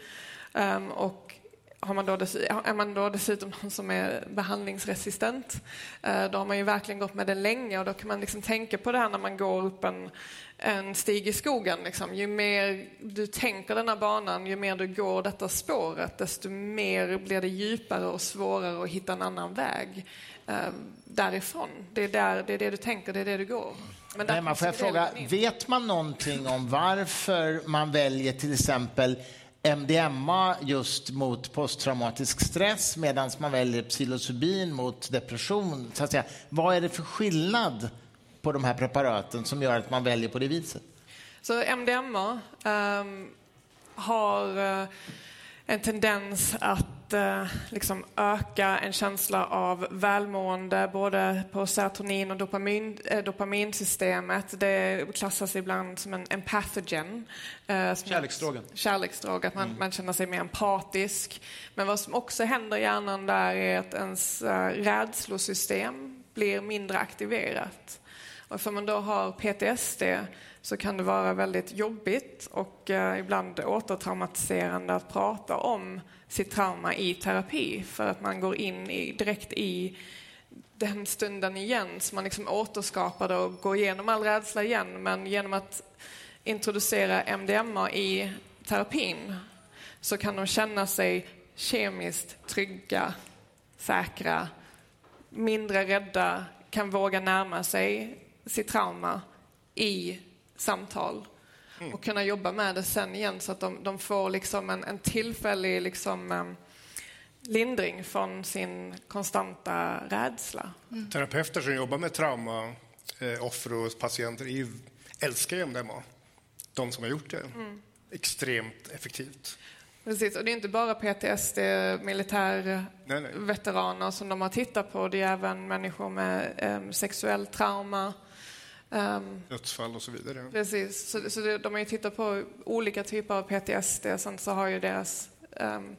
Um, och har man då är man då dessutom någon som är behandlingsresistent, uh, då har man ju verkligen gått med det länge och då kan man liksom tänka på det här när man går upp en en stig i skogen. Liksom. Ju mer du tänker den här banan, ju mer du går detta spåret, desto mer blir det djupare och svårare att hitta en annan väg eh, därifrån. Det är, där, det är det du tänker, det är det du går. Men Nej, man får jag fråga, vet man någonting om varför man väljer till exempel MDMA just mot posttraumatisk stress medan man väljer psilocybin mot depression? Så att säga. Vad är det för skillnad på de här preparaten som gör att man väljer på det viset? Så MDMA um, ehm, har uh, en tendens att uh, liksom öka en känsla av välmående både på serotonin och dopamin, uh, dopaminsystemet. Det klassas ibland som en, en pathogen. Kärleksdrogen. Kärleksdrog, att man, mm. man känner sig mer empatisk. Men vad som också händer i hjärnan där är att ens rädslosystem blir mindre aktiverat. Och man då har PTSD så kan det vara väldigt jobbigt och eh, ibland återtraumatiserande att prata om sitt trauma i terapi för att man går in i, direkt i den stunden igen så man liksom återskapar det och går igenom all rädsla igen. Men genom att introducera MDMA i terapin så kan de känna sig kemiskt trygga, säkra, mindre rädda, kan våga närma sig sitt trauma i samtal mm. och kunna jobba med det sen igen så att de, de får liksom en, en tillfällig liksom, um, lindring från sin konstanta rädsla. Mm. Terapeuter som jobbar med trauma, eh, offer och patienter är älskar ju MDMA. De som har gjort det. Mm. Extremt effektivt. Precis, och det är inte bara PTSD, militärveteraner som de har tittat på. Det är även människor med eh, sexuell trauma, Um, Dödsfall och så vidare. Precis, så, så det, de har ju tittat på olika typer av PTSD. Sen så har ju deras, um,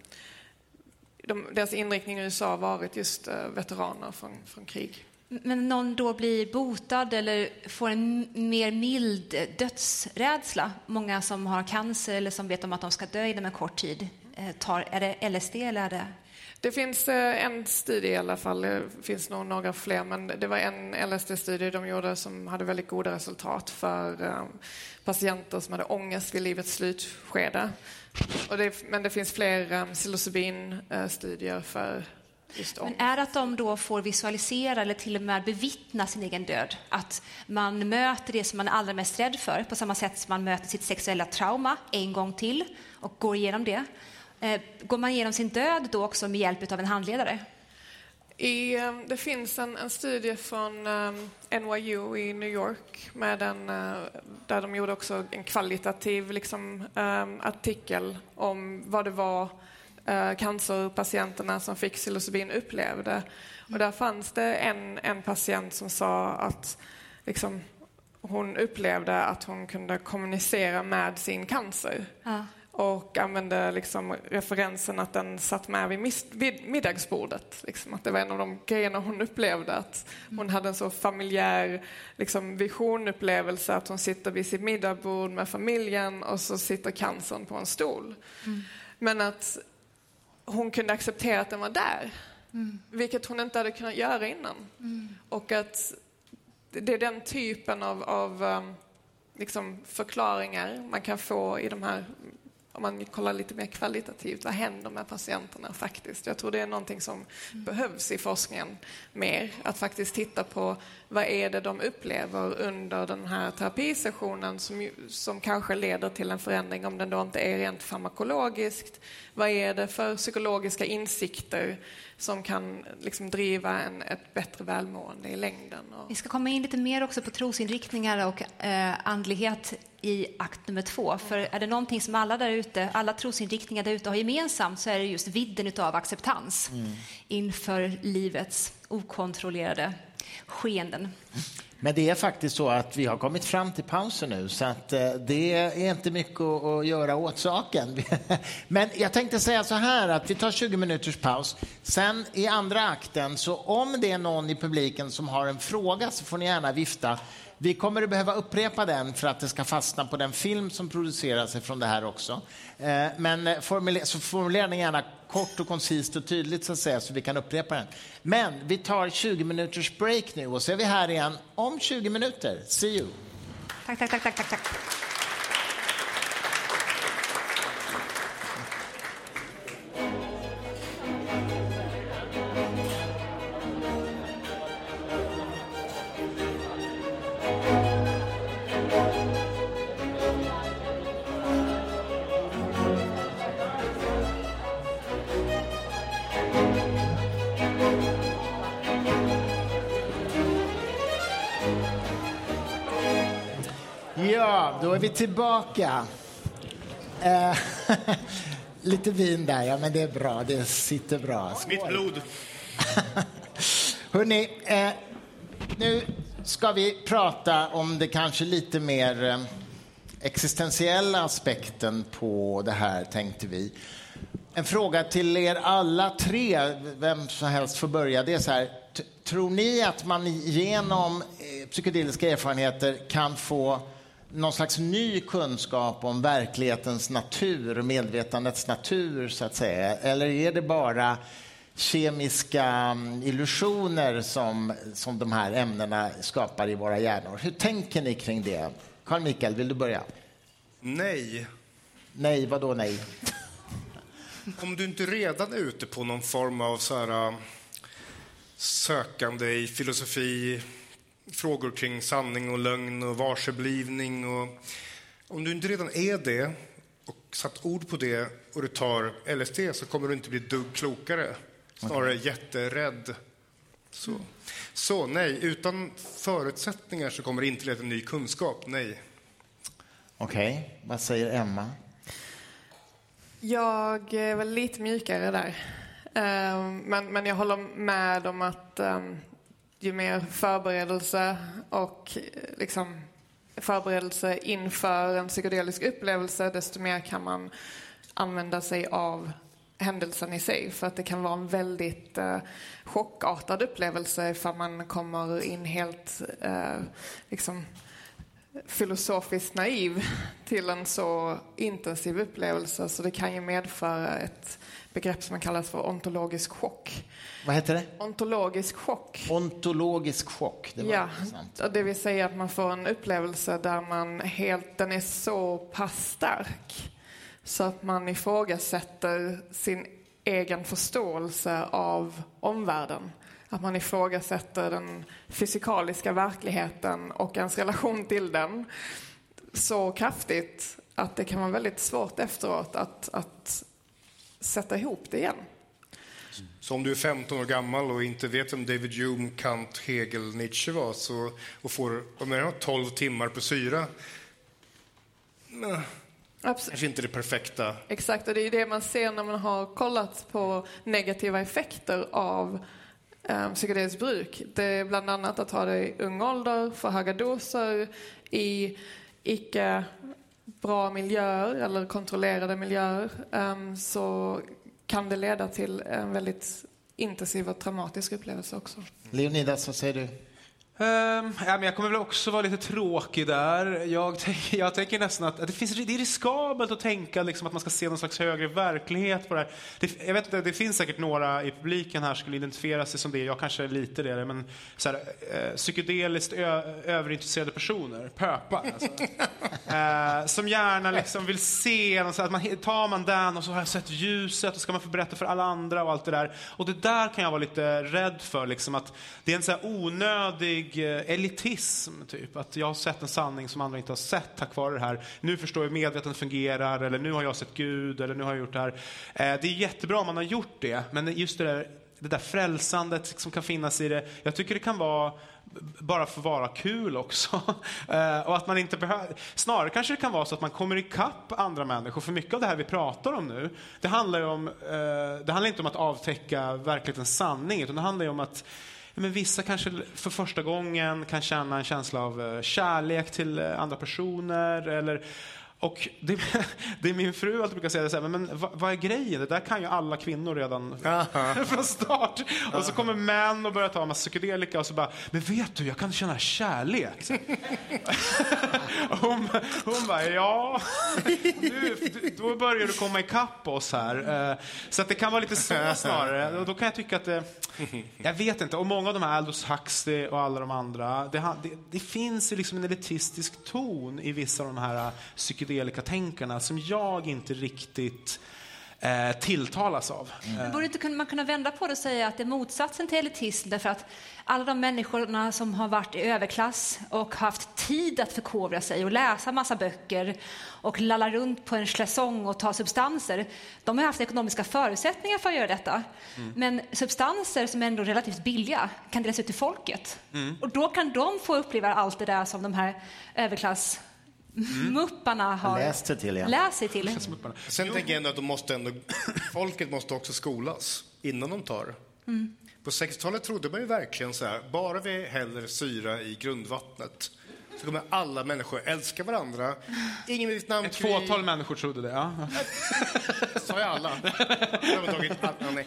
de, deras inriktning i USA varit just uh, veteraner från, från krig. Men någon då blir botad eller får en mer mild dödsrädsla, många som har cancer eller som vet om att de ska dö inom en kort tid, eh, tar, är det LSD eller är det det finns eh, en studie i alla fall, det finns nog några fler, men det var en LSD-studie de gjorde som hade väldigt goda resultat för eh, patienter som hade ångest vid livets slutskede. Det, men det finns fler um, psilocybin-studier för. Men är det att de då får visualisera eller till och med bevittna sin egen död? Att man möter det som man är allra mest rädd för på samma sätt som man möter sitt sexuella trauma en gång till och går igenom det? Eh, går man igenom sin död då också med hjälp av en handledare? I, eh, det finns en, en studie från um, eh, NYU i New York med en, uh, där de gjorde också en kvalitativ liksom, um, artikel om vad det var uh, cancerpatienterna som fick psilocybin upplevde. Och där fanns det en, en patient som sa att liksom, hon upplevde att hon kunde kommunicera med sin cancer. Ja. Och använde liksom referensen att den satt med vid, vid middagsbordet. Liksom, att det var en av de grejerna hon upplevde. Att hon hade en så familjär liksom, visionupplevelse att hon sitter vid sitt middagsbord med familjen och så sitter cancern på en stol. Men att hon kunde acceptera att den var där. Vilket hon inte hade kunnat göra innan. Och att det är den typen av, av um, liksom förklaringar man kan få i de här om man kollar lite mer kvalitativt, vad händer med patienterna faktiskt? Jag tror det är någonting som behövs i forskningen mer. Att faktiskt titta på vad är det de upplever under den här terapisessionen som, som kanske leder till en förändring om den då inte är rent farmakologiskt. Vad är det för psykologiska insikter som kan liksom driva en, ett bättre välmående i längden? Och, Vi ska komma in lite mer också på trosinriktningar och eh, andlighet i akt nummer två. För är det någonting som alla där ute, alla trosinriktningar där ute har gemensamt så är det just vidden av acceptans inför livets okontrollerade skeenden. Men det är faktiskt så att vi har kommit fram till pausen nu så att eh, det är inte mycket att, att göra åt saken. Men jag tänkte säga så här att vi tar 20 minuters paus. Sen i andra akten så om det är någon i publiken som har en fråga så får ni gärna vifta. Vi kommer att behöva upprepa den för att det ska fastna på den film som produceras från det här också. Eh, men eh, formulera, så formulera den gärna kort och koncist och tydligt så att säga så vi kan upprepa den. Men vi tar 20 minuters break nu och så är vi här igen om 20 minuter. See you! Tack, tack, tack, tack, tack. Ja, då är vi tillbaka. Eh, lite vin där, ja men det är bra, det sitter bra. Skål. Mitt blod. Hörrni, eh, nu ska vi prata om det kanske lite mer eh, existentiella aspekten på det här, tänkte vi. En fråga till er alla tre, vem som helst får börja. Det är så här, tror ni att man genom eh, psykedeliska erfarenheter kan få någon slags ny kunskap om verklighetens natur, medvetandets natur, så att säga? Eller är det bara kemiska mm, illusioner som, som de här ämnena skapar i våra hjärnor? Hur tänker ni kring det? Carl Mikael, vill du börja? Nej. Nej, vad då nej? Om du inte redan är ute på någon form av så här, äh, sökande i filosofi, frågor kring sanning och lögn och varseblivning och om du inte redan är det och satt ord på det och du tar LSD så kommer du inte bli dugg klokare. Snarare jätterädd. Så. så nej, utan förutsättningar så kommer det inte leda till ny kunskap. Nej. Okej, vad säger Emma? Jag är väl lite mjukare där. Ehm, Men, men jag håller med om att ehm, ju mer förberedelse och liksom förberedelse inför en psykedelisk upplevelse, desto mer kan man använda sig av händelsen i sig. För att det kan vara en väldigt eh, chockartad upplevelse ifall man kommer in helt eh, liksom, filosofiskt naiv till en så intensiv upplevelse så det kan ju medföra ett begrepp som kallas för ontologisk chock. Vad heter det? Ontologisk chock. Ontologisk chock. Det var Ja, intressant. det vill säga att man får en upplevelse där man helt, den är så pass stark så att man ifrågasätter sin egen förståelse av omvärlden. Att man ifrågasätter den fysikaliska verkligheten och ens relation till den så kraftigt att det kan vara väldigt svårt efteråt att, att sätta ihop det igen. Så om du är 15 år gammal och inte vet vem David Hume, Kant, Hegel, Nietzsche var så, och får menar jag, 12 timmar på syra, nej, Absolut. kanske inte det perfekta. Exakt, och det är det man ser när man har kollat på negativa effekter av eh, psykedeliskt bruk. Det är bland annat att ha det i ung ålder, för höga doser, i icke bra miljöer eller kontrollerade miljöer ehm, så kan det leda till en väldigt intensiv och traumatisk upplevelse också. Leonidas, vad säger du? Um, ja, men jag kommer väl också vara lite tråkig där. Jag, tänk, jag tänker nästan att, att det, finns, det är riskabelt att tänka liksom, att man ska se någon slags högre verklighet på det här. Det, jag vet inte, det finns säkert några i publiken här som skulle identifiera sig som det. Jag kanske är lite det. Men så här, eh, psykedeliskt ö, överintresserade personer, pöpar alltså. eh, som gärna liksom vill se, så att man, tar man den och så har jag sett ljuset och ska man få berätta för alla andra och allt det där. Och det där kan jag vara lite rädd för, liksom, att det är en så här onödig eh, elitism, typ. Att jag har sett en sanning som andra inte har sett tack vare det här. Nu förstår jag hur medvetandet fungerar, eller nu har jag sett Gud, eller nu har jag gjort det här. Eh, det är jättebra om man har gjort det, men just det där, det där frälsandet som kan finnas i det. Jag tycker det kan vara bara för att vara kul också. Eh, och att man inte behöver... Snarare kanske det kan vara så att man kommer ikapp andra människor. För mycket av det här vi pratar om nu, det handlar om... Eh, det handlar inte om att avtäcka verklighetens sanning, utan det handlar om att men vissa kanske för första gången kan känna en känsla av eh, kärlek till eh, andra personer eller och det, det är min fru alltid brukar säga, så här, men vad, vad, är grejen? Det där kan ju alla kvinnor redan från start. Och så kommer män och börjar ta en massa psykedelika och så bara, men vet du, jag kan känna kärlek. hon, hon bara, ja, nu, då börjar du komma ikapp oss här. Eh, så att det kan vara lite så snarare. Och då kan jag tycka att det, jag vet inte, och många av de här Aldous Huxley och alla de andra, det, det, det finns liksom en elitistisk ton i vissa av de här psykedelika psykedelika-tänkarna som jag inte riktigt eh, tilltalas av. Mm. Borde inte man kunna vända på det och säga att det är motsatsen till elitism därför att alla de människorna som har varit i överklass och haft tid att förkovra sig och läsa massa böcker och lalla runt på en schläsong och ta substanser, de har haft ekonomiska förutsättningar för att göra detta. Mm. Men substanser som är ändå relativt billiga kan delas ut till folket. Mm. Och då kan de få uppleva allt det där som de här överklass mm. mupparna har läst sig till. Ja. Läst sig till. Sen tänker jag ändå att de måste ändå, folket måste också skolas innan de tar. Mm. På 60-talet trodde man ju verkligen så här, bara vi häller syra i grundvattnet så kommer alla människor älska varandra. Ingen Vietnamkrig. Ett fåtal människor trodde det, ja. Sa jag alla? Det fanns en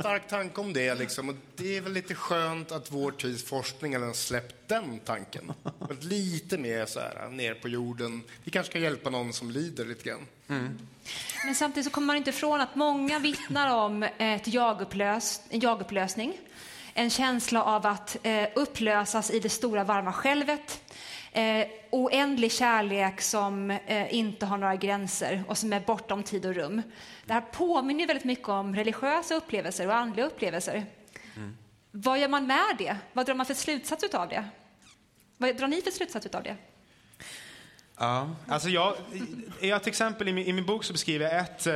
stark tanke om det, liksom. och det är väl lite skönt att vår tids forskning har släppt den tanken. Lite mer så här, ner på jorden. Vi kanske ska hjälpa någon som lider lite grann. Mm. Men samtidigt så kommer man inte ifrån att många vittnar om ett jagupplös, en jagupplösning en känsla av att eh, upplösas i det stora varma självet. Eh, oändlig kärlek som eh, inte har några gränser och som är bortom tid och rum. Det här påminner väldigt mycket om religiösa upplevelser och andliga upplevelser. Mm. Vad gör man med det? Vad drar man för slutsats av det? Vad drar ni för slutsats av det? Ja, alltså jag, jag till exempel i min, i min bok så beskriver jag ett... Eh,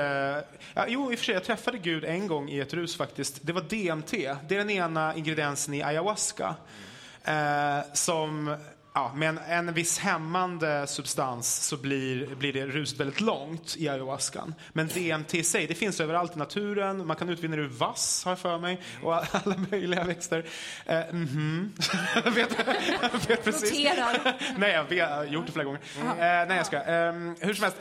ja, jo, i och för sig, jag träffade Gud en gång i ett rus faktiskt. Det var DMT. Det är den ena ingrediensen i ayahuasca. Eh, som ja, med en, viss hämmande substans så blir, blir det ruset väldigt långt i ayahuascan. Men DMT i sig, det finns överallt i naturen. Man kan utvinna det ur vass, har jag för mig, och alla möjliga växter. Eh, mm -hmm. vet, vet precis. Noterar. nej, jag, vet, jag har gjort det flera gånger. Eh, nej, jag ska. Eh, hur som helst,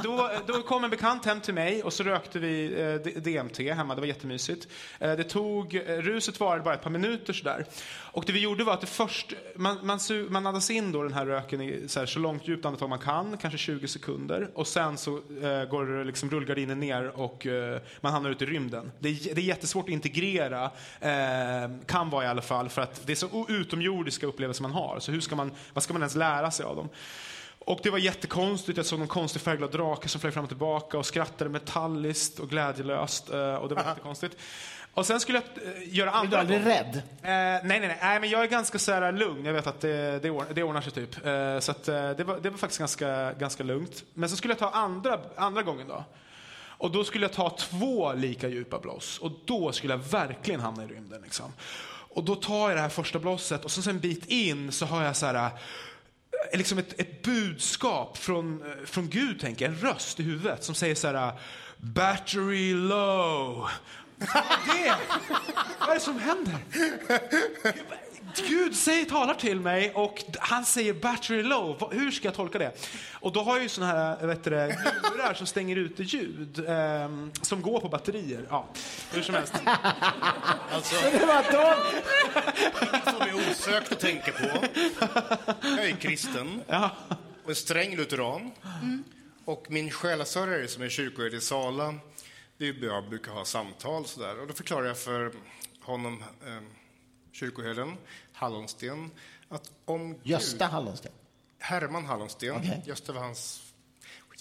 då, då kom en bekant hem till mig och så rökte vi eh, DMT hemma. Det var jättemysigt. Eh, det tog, eh, ruset varade bara ett par minuter sådär. Och det vi gjorde var att först, man, man, man andas in då den här röken i så, här, så långt djupt andetag man kan, kanske 20 sekunder. Och sen så eh, går liksom rullgardinen ner och eh, man hamnar ute i rymden. Det är, det är jättesvårt att integrera, eh, kan vara i alla fall, för att det är så utomjordiska upplevelser man har. Så hur ska man, vad ska man ens lära sig av dem? Och det var jättekonstigt. Jag såg någon konstig färgglad drake som flög fram och tillbaka och skrattade metalliskt och glädjelöst. Eh, och det var jättekonstigt. Och sen skulle jag uh, göra andra... Är du aldrig rädd? Uh, nej, nej, nej, nej. men jag är ganska så här, lugn. Jag vet att det, det, ordnar, det ordnar sig typ. Uh, så att, det, var, det var faktiskt ganska, ganska lugnt. Men så skulle jag ta andra, andra gången då. Och då skulle jag ta två lika djupa blås. Och då skulle jag verkligen hamna i rymden. Liksom. Och då tar jag det här första blåset och så en bit in så har jag så här liksom ett, ett budskap från, från Gud, tänker en röst i huvudet som säger så här Battery low. Vad är det? Vad är det som händer? Gud säger talar till mig och han säger battery low. Hur ska jag tolka det? Och då har jag ju såna här vet du, lurar som stänger ute ljud eh, som går på batterier. Ja, hur som helst. Alltså, Det var som är osökt att tänka på. Jag är kristen och en sträng lutheran. Och min själasörjare som är kyrkoherde i Sala, vi jag brukar ha samtal sådär. Och då förklarar jag för honom, eh, kyrkoherden Hallonsten, att om Gösta Gud, Hallonsten. Herman Hallonsten, Okej. Gösta var hans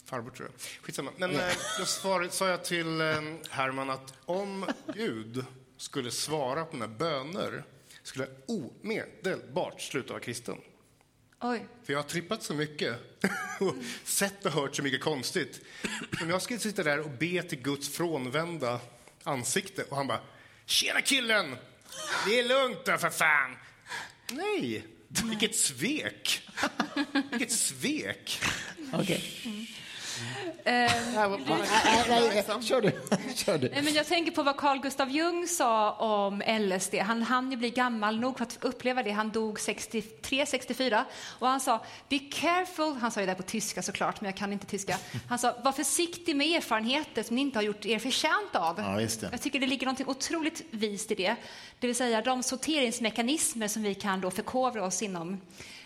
farbror tror jag. Skitsamma. Men eh, då svar, sa jag till eh, Herman att om Gud skulle svara på mina böner skulle jag omedelbart sluta vara kristen. Oj. För jag har trippat så mycket och sett och hört så mycket konstigt. Om jag skulle sitta där och be till Guds frånvända ansikte och han bara Tjena killen! Det är lugnt då för fan! Nej! Vilket svek! Vilket svek! Okej. Kör du. Kör du. Nej, men jag tänker på vad Carl Gustav Jung sa om LSD. Han hann ju bli gammal nog för att uppleva det. Han dog 63, 64. Och han sa, be careful, han sa det där på tyska såklart, men jag kan inte tyska. Han sa, var försiktig med erfarenheter som ni inte har gjort er förtjänt av. Ja, just det. Jag tycker det ligger något otroligt vist i det. Det vill säga de sorteringsmekanismer som vi kan då förkovra oss inom.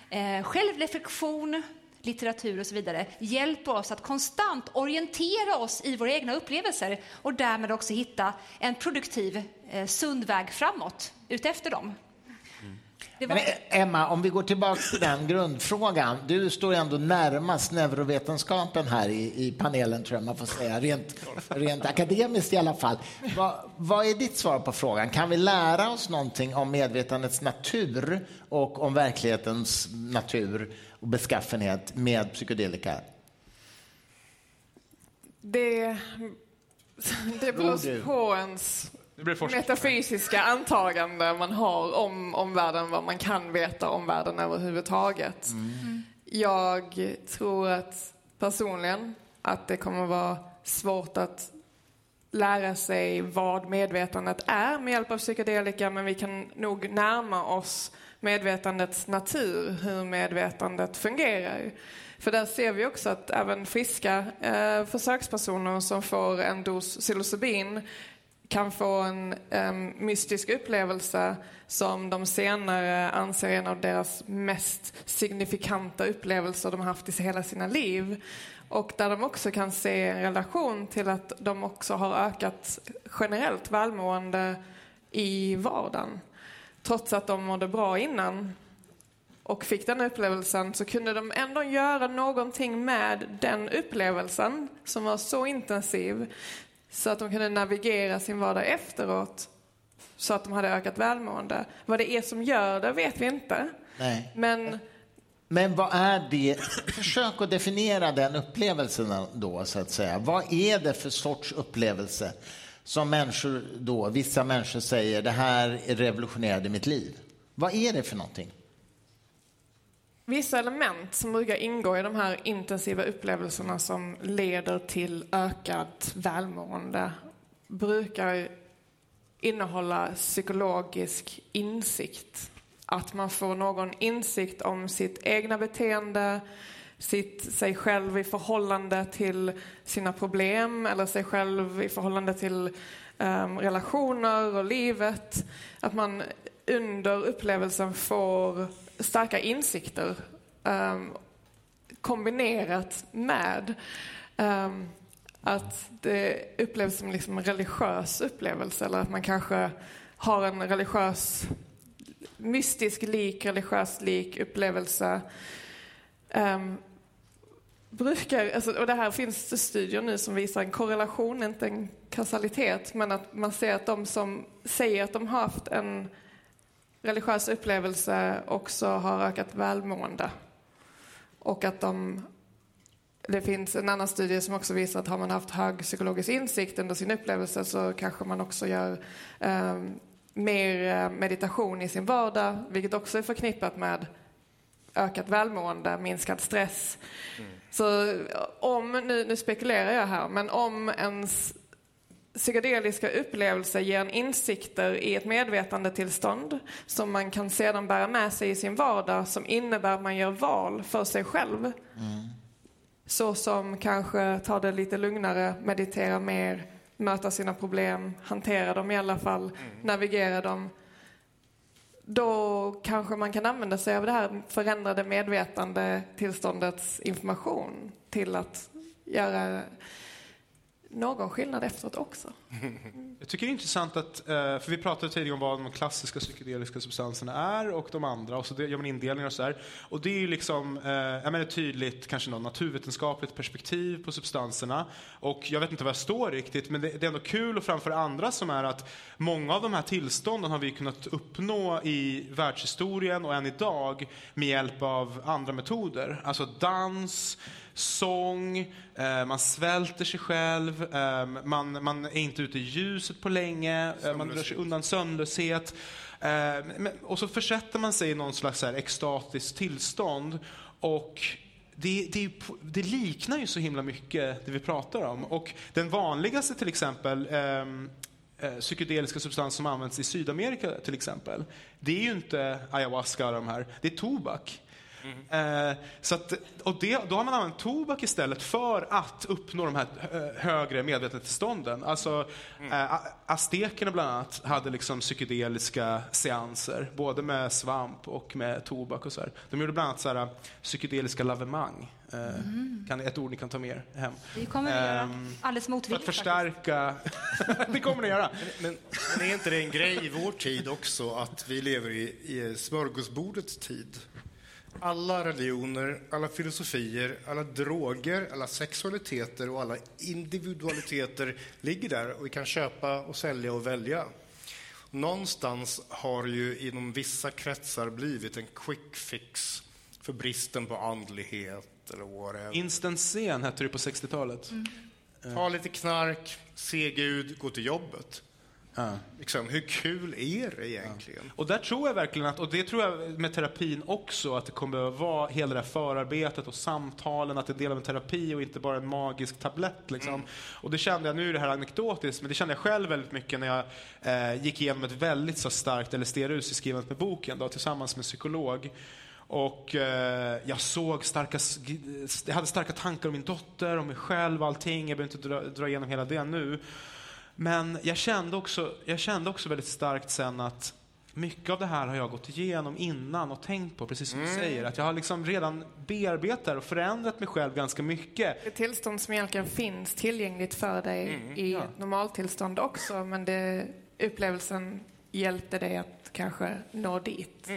Eh, självreflektion, litteratur och så vidare hjälper oss att konstant orientera oss i våra egna upplevelser och därmed också hitta en produktiv, eh, sund väg framåt utefter dem. Det var... Eh, Emma, om vi går tillbaka till den grundfrågan. Du står ändå närmast neurovetenskapen här i, i panelen, tror jag man får säga, rent, rent akademiskt i alla fall. Va, vad är ditt svar på frågan? Kan vi lära oss någonting om medvetandets natur och om verklighetens natur och beskaffenhet med psykedelika? Det, det beror på ens Det blir forskning. metafysiska antagande man har om omvärlden, vad man kan veta om världen överhuvudtaget. Jag tror att personligen att det kommer vara svårt att lära sig vad medvetandet är med hjälp av psykedelika, men vi kan nog närma oss medvetandets natur, hur medvetandet fungerar. För där ser vi också att även friska eh, försökspersoner som får en dos psilocybin kan få en eh, mystisk upplevelse som de senare anser är en av deras mest signifikanta upplevelser de haft i hela sina liv. Och där de också kan se en relation till att de också har ökat generellt välmående i vardagen. Trots att de mådde bra innan och fick den upplevelsen så kunde de ändå göra någonting med den upplevelsen som var så intensiv så att de kunde navigera sin vardag efteråt så att de hade ökat välmående. Vad det är som gör det vet vi inte. Nej. Men Men vad är det? Försök att definiera den upplevelsen då, så att säga. Vad är det för sorts upplevelse som människor då, vissa människor säger, det här revolutionerade mitt liv. Vad är det för någonting? vissa element som brukar ingå i de här intensiva upplevelserna som leder till ökat välmående brukar innehålla psykologisk insikt. Att man får någon insikt om sitt egna beteende, sitt, sig själv i förhållande till sina problem eller sig själv i förhållande till um, relationer och livet. Att man under upplevelsen får starka insikter um, kombinerat med um, att det upplevs som liksom en religiös upplevelse eller att man kanske har en religiös, mystisk lik, religiös lik upplevelse. Um, brukar, alltså, och det här finns det studier nu som visar en korrelation, inte en kausalitet, men att man ser att de som säger att de har haft en religiös upplevelse också har ökat välmående. Och att de det finns en annan studie som också visar att har man haft hög psykologisk insikt under sin upplevelse så kanske man också gör um, mer eh, meditation i sin vardag, vilket också är förknippat med ökat välmående, minskad stress. Så om, nu, nu spekulerar jag här, men om ens psykedeliska upplevelser ger en insikter i ett medvetandetillstånd som man kan sedan bära med sig i sin vardag som innebär att man gör val för sig själv. Så som kanske ta det lite lugnare, meditera mer, möta sina problem, hantera dem i alla fall, navigera dem. Då kanske man kan använda sig av det här förändrade medvetandetillståndets information till att göra någon skillnad efteråt också. Jag tycker det är intressant att, eh, för vi pratade tidigare om vad de klassiska psykedeliska substanserna är och de andra och så gör man indelningar och så där. Och det är ju liksom, eh, jag menar tydligt kanske något naturvetenskapligt perspektiv på substanserna. Och jag vet inte vad jag står riktigt, men det, det är ändå kul att framföra andra som är att många av de här tillstånden har vi kunnat uppnå i världshistorien och än idag med hjälp av andra metoder. Alltså dans, sång, eh, man svälter sig själv, eh, man, man är inte ute i ljuset på länge, eh, man drar sig undan sömnlöshet. Och så försätter man sig i någon slags här extatiskt tillstånd. Och det, det, det, liknar ju så himla mycket det vi pratar om. Och den vanligaste till exempel ehm, eh, psykedeliska substanser som används i Sydamerika till exempel, det är ju inte ayahuasca och de här, det är tobak. Eh, så att, och det, då har man använt tobak istället för att uppnå de här hö- högre medvetandetillstånden. Alltså, eh, a- aztekerna bland annat hade liksom psykedeliska seanser, både med svamp och med tobak och så här. De gjorde bland annat så här, psykedeliska lavemang. Eh, kan, ett ord ni kan ta med er hem. Det kommer vi göra Ehm, alldeles För att motvilligt. förstärka... det kommer ni göra. Men, men är inte det en grej i vår tid också att vi lever i, i smörgåsbordets tid? Alla religioner, alla filosofier, alla droger, alla sexualiteter och alla individualiteter ligger där och vi kan köpa och sälja och välja. Någonstans har ju inom vissa kretsar blivit en quick fix för bristen på andlighet eller whatever. Instant scen hette det på 60-talet. Ta lite knark, se Gud, gå till jobbet. Ja. Liksom, hur kul är det egentligen? Och där tror jag verkligen att, och det tror jag med terapin också, att det kommer behöva vara hela det här förarbetet och samtalen, att det är del av en terapi och inte bara en magisk tablett. Liksom. Och det kände jag, nu är det här anekdotiskt, men det kände jag själv väldigt mycket när jag eh, gick igenom ett väldigt så starkt LSD-rus i skrivandet med boken då, tillsammans med en psykolog. Och eh, jag såg starka, jag hade starka tankar om min dotter, om mig själv, allting. Jag behöver inte dra, dra igenom hela det nu. Men jag kände, också, jag kände också väldigt starkt sen att mycket av det här har jag gått igenom innan och tänkt på, precis som du säger. Att jag har liksom redan bearbetat och förändrat mig själv ganska mycket. Ett tillstånd som egentligen finns tillgängligt för dig i ja. normaltillstånd också, men det, upplevelsen hjälpte dig att kanske nå dit.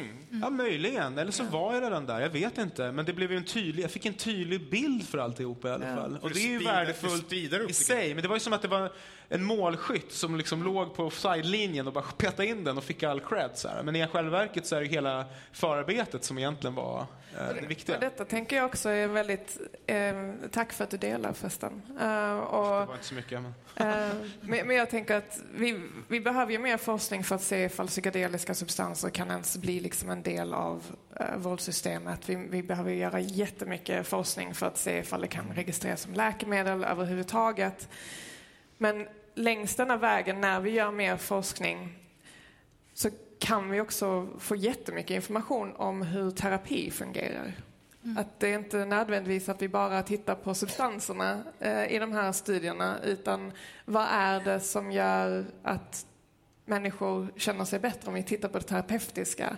Ja, möjligen. Eller så var jag redan där. Jag vet inte. Men det blev ju en tydlig, jag fick en tydlig bild för alltihopa i alla fall. Och det är ju värdefullt i sig. Men det var ju som att det var en målskytt som liksom låg på offside-linjen och bara petade in den och fick all cred. Så här. Men i själva verket så är det hela förarbetet som egentligen var det viktiga. Och detta tänker jag också är väldigt... Eh, tack för att du delar förresten. Eh, och, Det var inte så mycket. Men... Eh, men, men jag tänker att vi, vi behöver ju mer forskning för att se ifall psykedeliska substanser kan ens bli liksom en del av uh, vårdsystemet. Vi, vi behöver göra jättemycket forskning för att se ifall det kan registreras som läkemedel överhuvudtaget. Men längs denna vägen, när vi gör mer forskning, så kan vi också få jättemycket information om hur terapi fungerar. Att det är inte nödvändigtvis att vi bara tittar på substanserna eh, i de här studierna, utan vad är det som gör att människor känner sig bättre? Om vi tittar på det terapeutiska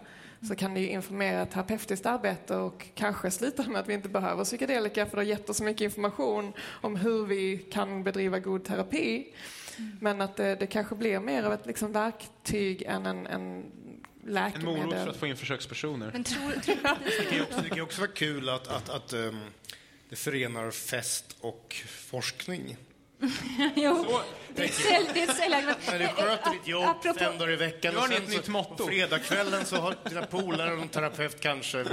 så kan det ju informera terapeutiskt arbete och kanske sluta med att vi inte behöver psykedelika för det har gett oss så mycket information om hur vi kan bedriva god terapi. Men att det, det kanske blir mer av ett liksom verktyg än en, en En läkemedel. morot för att få in försökspersoner. Men tror, tror, Det kan också, det kan också vara kul att, att, att ehm, det förenar fest och forskning. jo, det är ett sälj- det är ett säljargument. När du sköter ditt jobb Apropå- fem dagar i veckan och sen ett nytt så, motto. fredagskvällen så har dina polare och en terapeut kanske.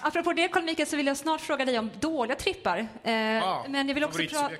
Apropå det, Carl Mikael, så vill jag snart fråga dig om dåliga trippar. Eh, men jag vill också prata...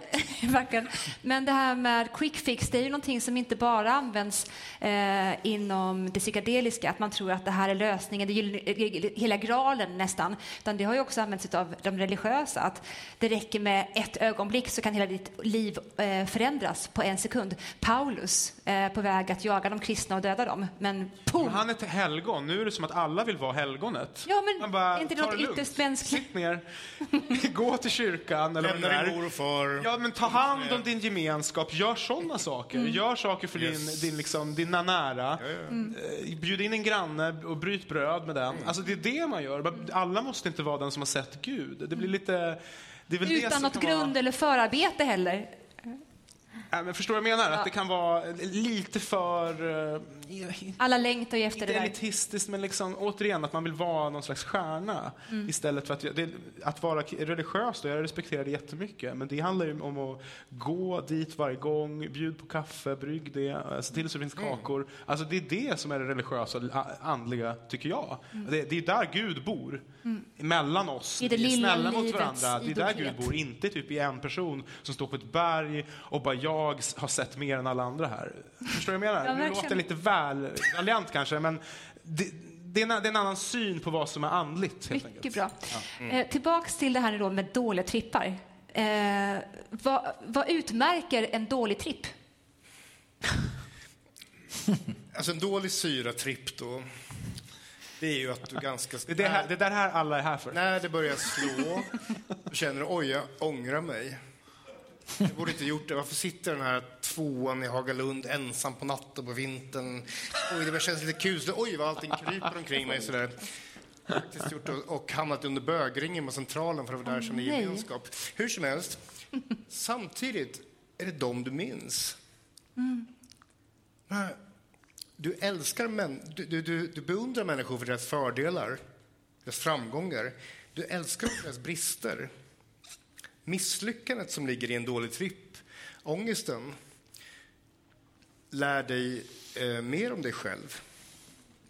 Verkligen. Men det här med quick fix, det är ju någonting som inte bara används eh, inom det psykedeliska, att man tror att det här är lösningen, det är ju hela graalen nästan, utan det har ju också använts av de religiösa, att det räcker med ett ögonblick så kan hela ditt liv eh, eh, förändras på en sekund. Paulus eh, på väg att jaga de kristna och döda dem, men! Men han är ett helgon. Nu är det som att alla vill vara helgonet. Ja, men Man bara, är inte det något ytterst mänskligt? Sitt ner, gå till kyrkan eller vad det Lämna din mor och far. Ja, men ta hand om din gemenskap. Gör sådana saker. Mm. Gör saker för Yes. din, din, liksom, dina nära. Mm. Eh, Bjud in en granne och bryt bröd med den. Alltså, det är det man gör. Alla måste inte vara den som har sett Gud. Det blir lite... Det är väl det Utan något grund Vara... eller förarbete heller. Nej, men förstår du vad jag menar? Att det kan vara lite för... Alla längtar ju efter Inte det där. elitistiskt, men liksom, återigen att man vill vara någon slags stjärna. Mm. Istället för att, det, att vara religiös, då, jag respekterar det jättemycket. Men det handlar ju om att gå dit varje gång, bjud på kaffe, brygg det, eh, se till så det finns Mm. kakor. Alltså det är det som är det religiösa, andliga, tycker jag. Mm. Det, det är där Gud bor. Mellan oss. I det Vi är lilla snälla mot varandra. Det är där. Gud bor. Inte typ i en person som står på ett berg och bara jag har sett mer än alla andra här. Förstår du vad jag menar? Ja, nu låter lite väl raljant kanske, men det, det, är en, det är en annan syn på vad som är andligt. Helt Mycket enkelt. bra. Eh, tillbaks till det här då med dåliga trippar. Eh, vad, vad utmärker en dålig tripp? Alltså en dålig syratripp då, det är ju att du ganska... Det är det, här, det är det här alla är här för. När det börjar slå, du känner oj, jag ångrar mig. Jag borde inte gjort det. Varför sitter den här tvåan i Hagalund ensam på natten på vintern? Oj, det känns lite kusligt. Oj, vad allting kryper omkring mig sådär. Faktiskt gjort och, och hamnat under bögringen på Centralen för att vara där nej. gemenskap. Hur som helst, samtidigt är det dem du minns. Nej, Du älskar män, du, du, du, du beundrar människor för deras fördelar, deras framgångar. Du älskar deras brister. Misslyckandet som ligger i en dålig tripp, ångesten, lär dig eh, mer om dig själv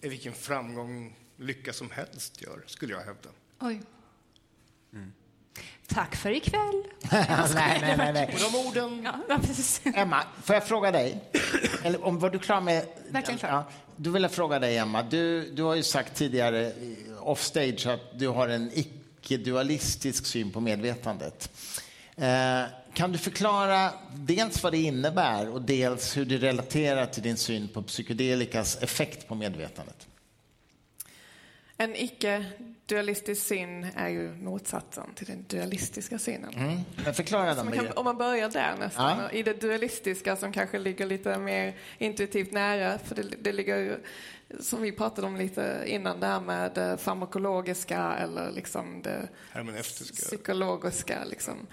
än vilken framgång, lycka som helst gör, skulle jag hävda. Oj. Tack för ikväll. nej, nej, nej, nej. Och de orden Ja. Emma, får jag fråga dig? Eller om var du klar med... Verkligen klar. Ja, då vill jag fråga dig, Emma. Du, du har ju sagt tidigare eh, offstage att du har en icke-dualistisk syn på medvetandet. Eh, kan du förklara dels vad det innebär och dels hur det relaterar till din syn på psykedelikas effekt på medvetandet? En icke-dualistisk syn är ju motsatsen till den dualistiska synen. Mm. Men förklara den man kan, om man börjar där nästan, Ja. i det dualistiska som kanske ligger lite mer intuitivt nära, för det, det ligger ju, som vi pratade om lite innan, det här med det farmakologiska eller liksom det psykologiska. Liksom.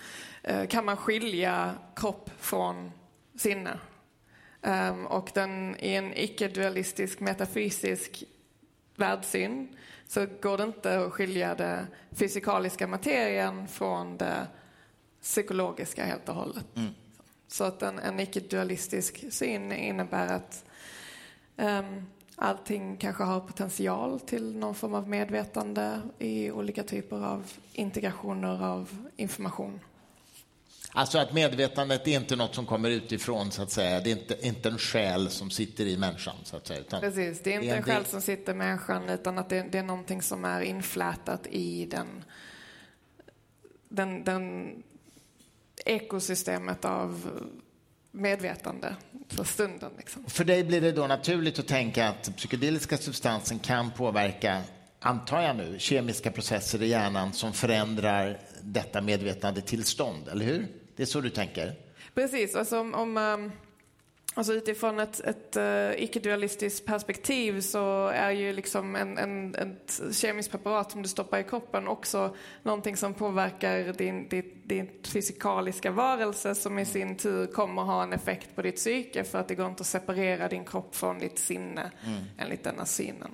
Eh, Kan man skilja kropp från sinne? Ehm, Och den, i en icke-dualistisk metafysisk världssyn så går det inte att skilja den fysikaliska materien från det psykologiska helt och hållet. Så att en, en icke-dualistisk syn innebär att um, allting kanske har potential till någon form av medvetande i olika typer av integrationer av information. Alltså att medvetandet är inte något som kommer utifrån, så att säga. Det är inte, inte en själ som sitter i människan, så att säga. Utan Precis, det är inte en en själ som sitter med människan utan att det, det är någonting som är inflätat i den, den, den ekosystemet av medvetande för stunden. Liksom. För dig blir det då naturligt att tänka att psykedeliska substansen kan påverka, antar jag nu, kemiska processer i hjärnan som förändrar detta medvetande tillstånd, eller hur? Det är så du tänker? Precis, alltså om, om ehm, alltså utifrån ett, ett uh, icke-dualistiskt perspektiv så är ju liksom en, en, ett kemiskt preparat som du stoppar i kroppen också någonting som påverkar din, din, din fysikaliska varelse som i sin tur kommer ha en effekt på ditt psyke för att det går inte att separera din kropp från ditt sinne enligt denna synen.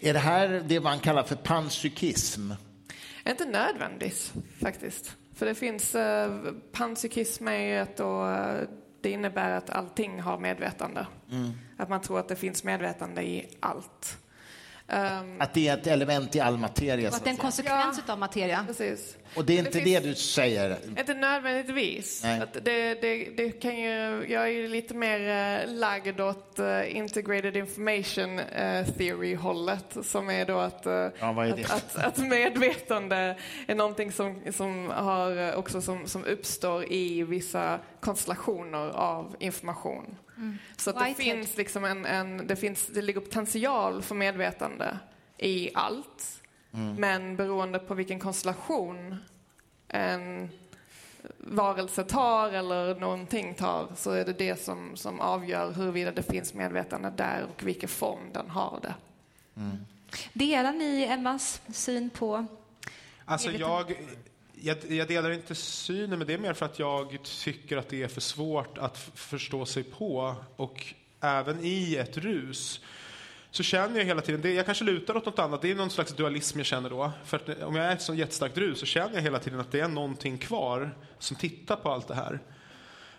Är det här det man kallar för panpsykism? Inte nödvändigt faktiskt. För det finns, eh, panpsykism är ju att då, eh, det innebär att allting har medvetande. Att man tror att det finns medvetande i allt. Ehm, Att det är ett element i all materia. Och att det är en konsekvens av materia. precis. Och det är inte Det det, du säger? Inte nödvändigtvis. Det, det, det kan ju, jag är ju lite mer eh, lagd åt eh, integrated information eh, theory-hållet som är då att, Ja, är att, att, att medvetande är någonting som, som, har, också som, som uppstår i vissa konstellationer av information. Så att det finns liksom en, en det, finns, det ligger potential för medvetande i allt. Men beroende på vilken konstellation en varelse tar eller någonting tar så är det det som, som avgör huruvida det finns medvetande där och vilken form den har det. Delar ni Emmas syn på... Alltså jag, jag, jag delar inte synen, men det är mer för att jag tycker att det är för svårt att förstå sig på. Och även i ett rus så känner jag hela tiden, det, jag kanske lutar åt något annat, det är någon slags dualism jag känner då. För att om jag är ett så jättestarkt rus så känner jag hela tiden att det är någonting kvar som tittar på allt det här.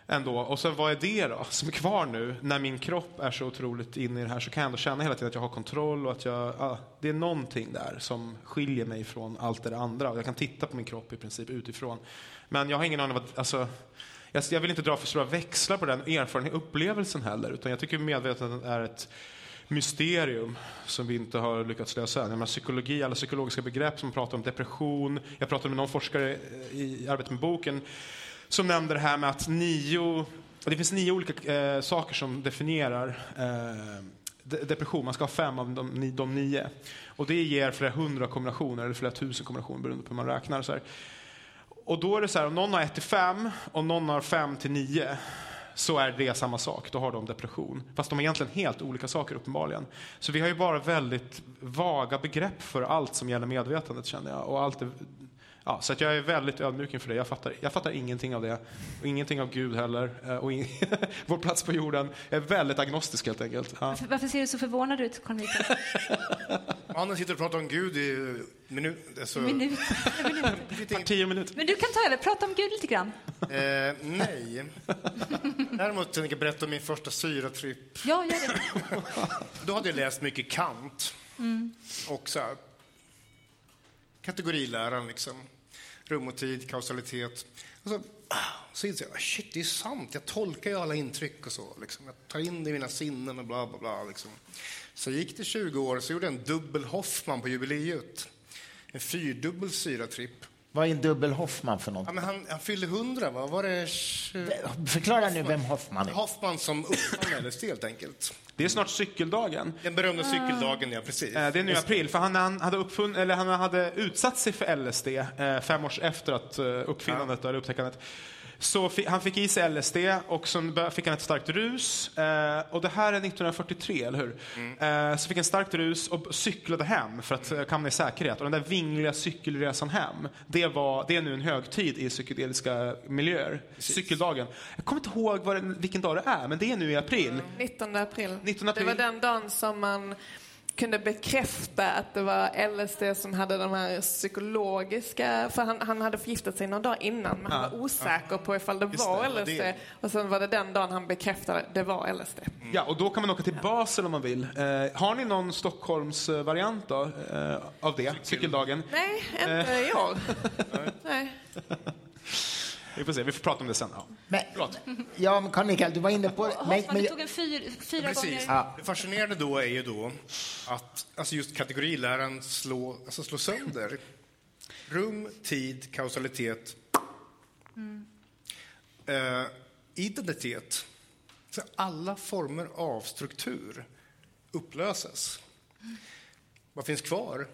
Ändå. Och sen vad är det då som är kvar nu när min kropp är så otroligt inne i det här så kan jag ändå känna hela tiden att jag har kontroll och att jag, ah, det är någonting där som skiljer mig från allt det andra. Och jag kan titta på min kropp i princip utifrån. Men jag har ingen aning om vad, alltså, jag, jag vill inte dra för stora växlar på den erfarenheten, upplevelsen heller. Utan jag tycker medvetandet är ett mysterium som vi inte har lyckats lösa än. Jag menar, psykologi, alla psykologiska begrepp som pratar om depression. Jag pratade med någon forskare i arbetet med boken som nämnde det här med att nio, det finns nio olika eh, saker som definierar eh, depression. Man ska ha fem av de, de nio. Och det ger flera hundra kombinationer, eller flera tusen kombinationer beroende på hur man räknar. Och, så här. och då är det så här, om någon har 1 till 5 och någon har 5 till 9 så är det samma sak, då har de depression. Fast de är egentligen helt olika saker uppenbarligen. Så vi har ju bara väldigt vaga begrepp för allt som gäller medvetandet känner jag. Och allt är, ja, så att jag är väldigt ödmjuk inför det. Jag fattar, jag fattar ingenting av det. Och ingenting av Gud heller. eh, Och ing, vår plats på jorden. Jag är väldigt agnostisk helt enkelt. Ja. Varför ser du så förvånad ut, Carl Mikael? Mannen sitter och pratar om Gud i minut... Alltså, Minut. En minut. Tio minuter. Men du kan ta över, prata om Gud lite grann. Eh, nej. Däremot tänker jag berätta om min första syratripp. Ja, gör det. Då hade jag läst mycket Kant. Och så här, kategoriläran, liksom. Rum och tid, kausalitet. Och så, ah, så inser jag, shit, det är sant. Jag tolkar ju alla intryck och så. Liksom. Jag tar in det i mina sinnen och bla, bla, bla. Liksom. Så gick det 20 år, så gjorde jag en dubbel Hoffman på jubileet. En fyrdubbel syratripp. Vad är en dubbel Hoffman för något? Ja, men han, han fyllde 100, va? Var det... 20? Förklara nu vem Hoffman är. Hoffman som uppfann LSD, helt enkelt. Det är snart cykeldagen. Den berömda cykeldagen, ja, precis. Eh, Det är nu i april, för han, han, hade uppfunn, eller han hade utsatt sig för LSD eh, fem år efter att eh, uppfinnandet eller upptäckandet. Så han fick i sig LSD och så fick han ett starkt rus. Eh, och det här är 1943, eller hur? Eh, så fick han ett starkt rus och cyklade hem för att eh, komma i säkerhet. Och den där vingliga cykelresan hem, det, var, det är nu en högtid i psykedeliska miljöer. Cykeldagen. Jag kommer inte ihåg vad det, vilken dag det är, men det är nu i april. 19 april. 19 april. Det var den dagen som man kunde bekräfta att det var LSD som hade de här psykologiska... För han, han hade förgiftat sig någon dag innan, men han var osäker på ifall det Just var det, LSD. det. Och sen var det den dagen han bekräftade att det var LSD. Ja, och då kan man åka till Basel om man vill. Eh, har ni någon Stockholms-variant då, eh, av det, cykeldagen? Nej, inte i år. Nej. Vi får se, vi får prata om det sen. Ja. Men, ja, men Carl Mikael, du var inne på... Men, Hoffman, men, du tog en fyr, fyra Precis. gånger. Ja. Det fascinerande då är ju då att alltså just kategoriläran slår alltså slå sönder rum, tid, kausalitet, eh, identitet. Så alla former av struktur upplöses. Vad finns kvar?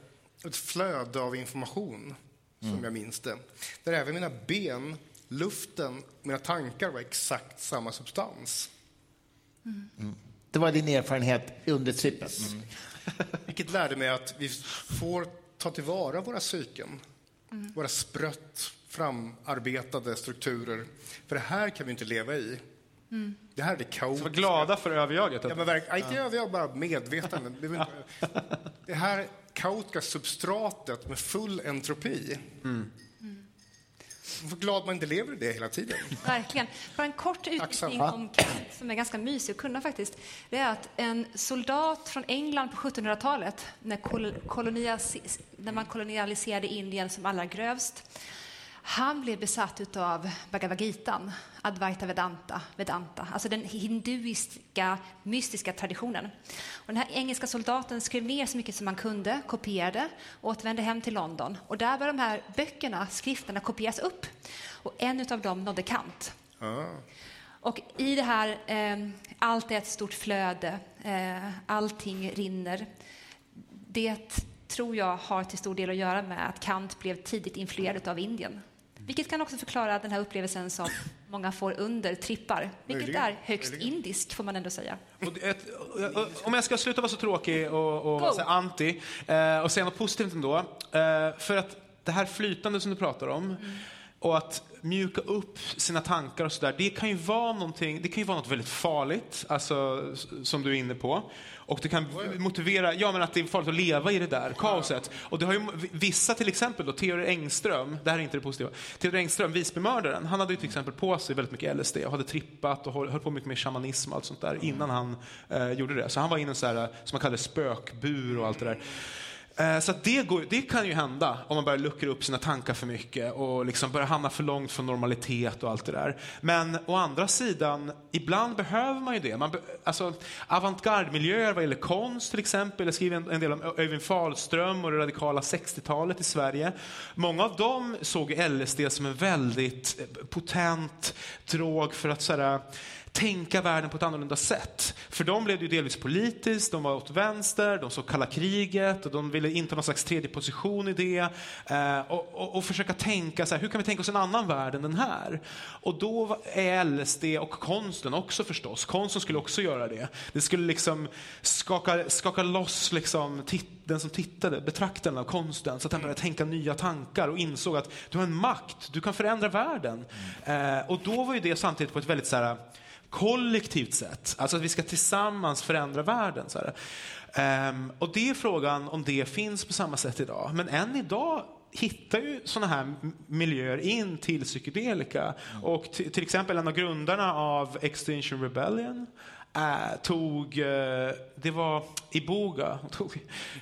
Ett flöde av information, som jag minns det. Där även mina ben, luften, mina tankar var exakt samma substans. det var din erfarenhet under trippen. Mm. Vilket lärde mig att vi får ta tillvara våra psyken. Våra sprött framarbetade strukturer. För det här kan vi inte leva i. Det här är det Var kaotiska. glada för överjaget. Ja, men verk, ja, inte överjag, bara medvetande. Det, här kaotiska substratet med full entropi. Vad glad man inte lever i det hela tiden. Verkligen. Bara en kort utvikning om Kant som är ganska mysig att kunna faktiskt. Det är att en soldat från England på 1700-talet, när, kolonias- när man kolonialiserade Indien som allra grövst, han blev besatt av Bhagavad Gita, Advaita Vedanta, Vedanta, alltså den hinduiska mystiska traditionen. Och den här engelska soldaten skrev ner så mycket som han kunde, kopierade, återvände hem till London. Och där började de här böckerna, skrifterna, kopieras upp. Och en av dem nådde Kant. Ah. Och i det här, eh, allt är ett stort flöde, eh, allting rinner. Det tror jag har till stor del att göra med att Kant blev tidigt influerad av Indien. Vilket kan också förklara den här upplevelsen som många får under trippar, vilket Möjligen. är högst Möjligen. indisk får man ändå säga. Ett, om jag ska sluta vara så tråkig och, och säga anti eh, och säga något positivt ändå. Eh, för att det här flytande som du pratar om mm. Och att mjuka upp sina tankar och sådär, det kan ju vara någonting, det kan ju vara något väldigt farligt, alltså, som du är inne på. Och det kan motivera, ja men att det är farligt att leva i det där kaoset. Och det har ju vissa till exempel då, Theodor Engström, det här är inte det positiva, Theodor Engström, Visbymördaren, han hade ju till exempel på sig väldigt mycket LSD och hade trippat och höll på mycket med shamanism och allt sånt där innan han eh, gjorde det. Så han var inne i en sån här, som man kallar spökbur och allt det där. Eh, så det, går, det, kan ju hända om man börjar luckra upp sina tankar för mycket och liksom börjar hamna för långt från normalitet och allt det där. Men å andra sidan, ibland behöver man ju det. Man be, alltså, avantgardemiljöer vad gäller konst till exempel. Jag skriver en, en del om Öyvind Fahlström och det radikala 60-talet i Sverige. Många av dem såg LSD som en väldigt potent drog för att sådär, tänka världen på ett annorlunda sätt. För dem blev det ju delvis politiskt, de var åt vänster, de såg kalla kriget och de ville inta någon slags tredje position i det. Eh, och, och, och, försöka tänka så här, hur kan vi tänka oss en annan värld än den här? Och då är LSD och konsten också förstås. Konsten skulle också göra det. Det skulle liksom skaka, skaka loss liksom, den som tittade, betraktaren av konsten, så att han började tänka nya tankar och insåg att du har en makt, du kan förändra världen. Eh, och då var ju det samtidigt på ett väldigt så här, kollektivt sett, Alltså att vi ska tillsammans förändra världen. Så um, och det är frågan om det finns på samma sätt idag. Men än idag hittar ju sådana här miljöer in till psykedelika. Och till exempel en av grundarna av Extinction Rebellion Äh, tog, eh, det var Iboga. Tog,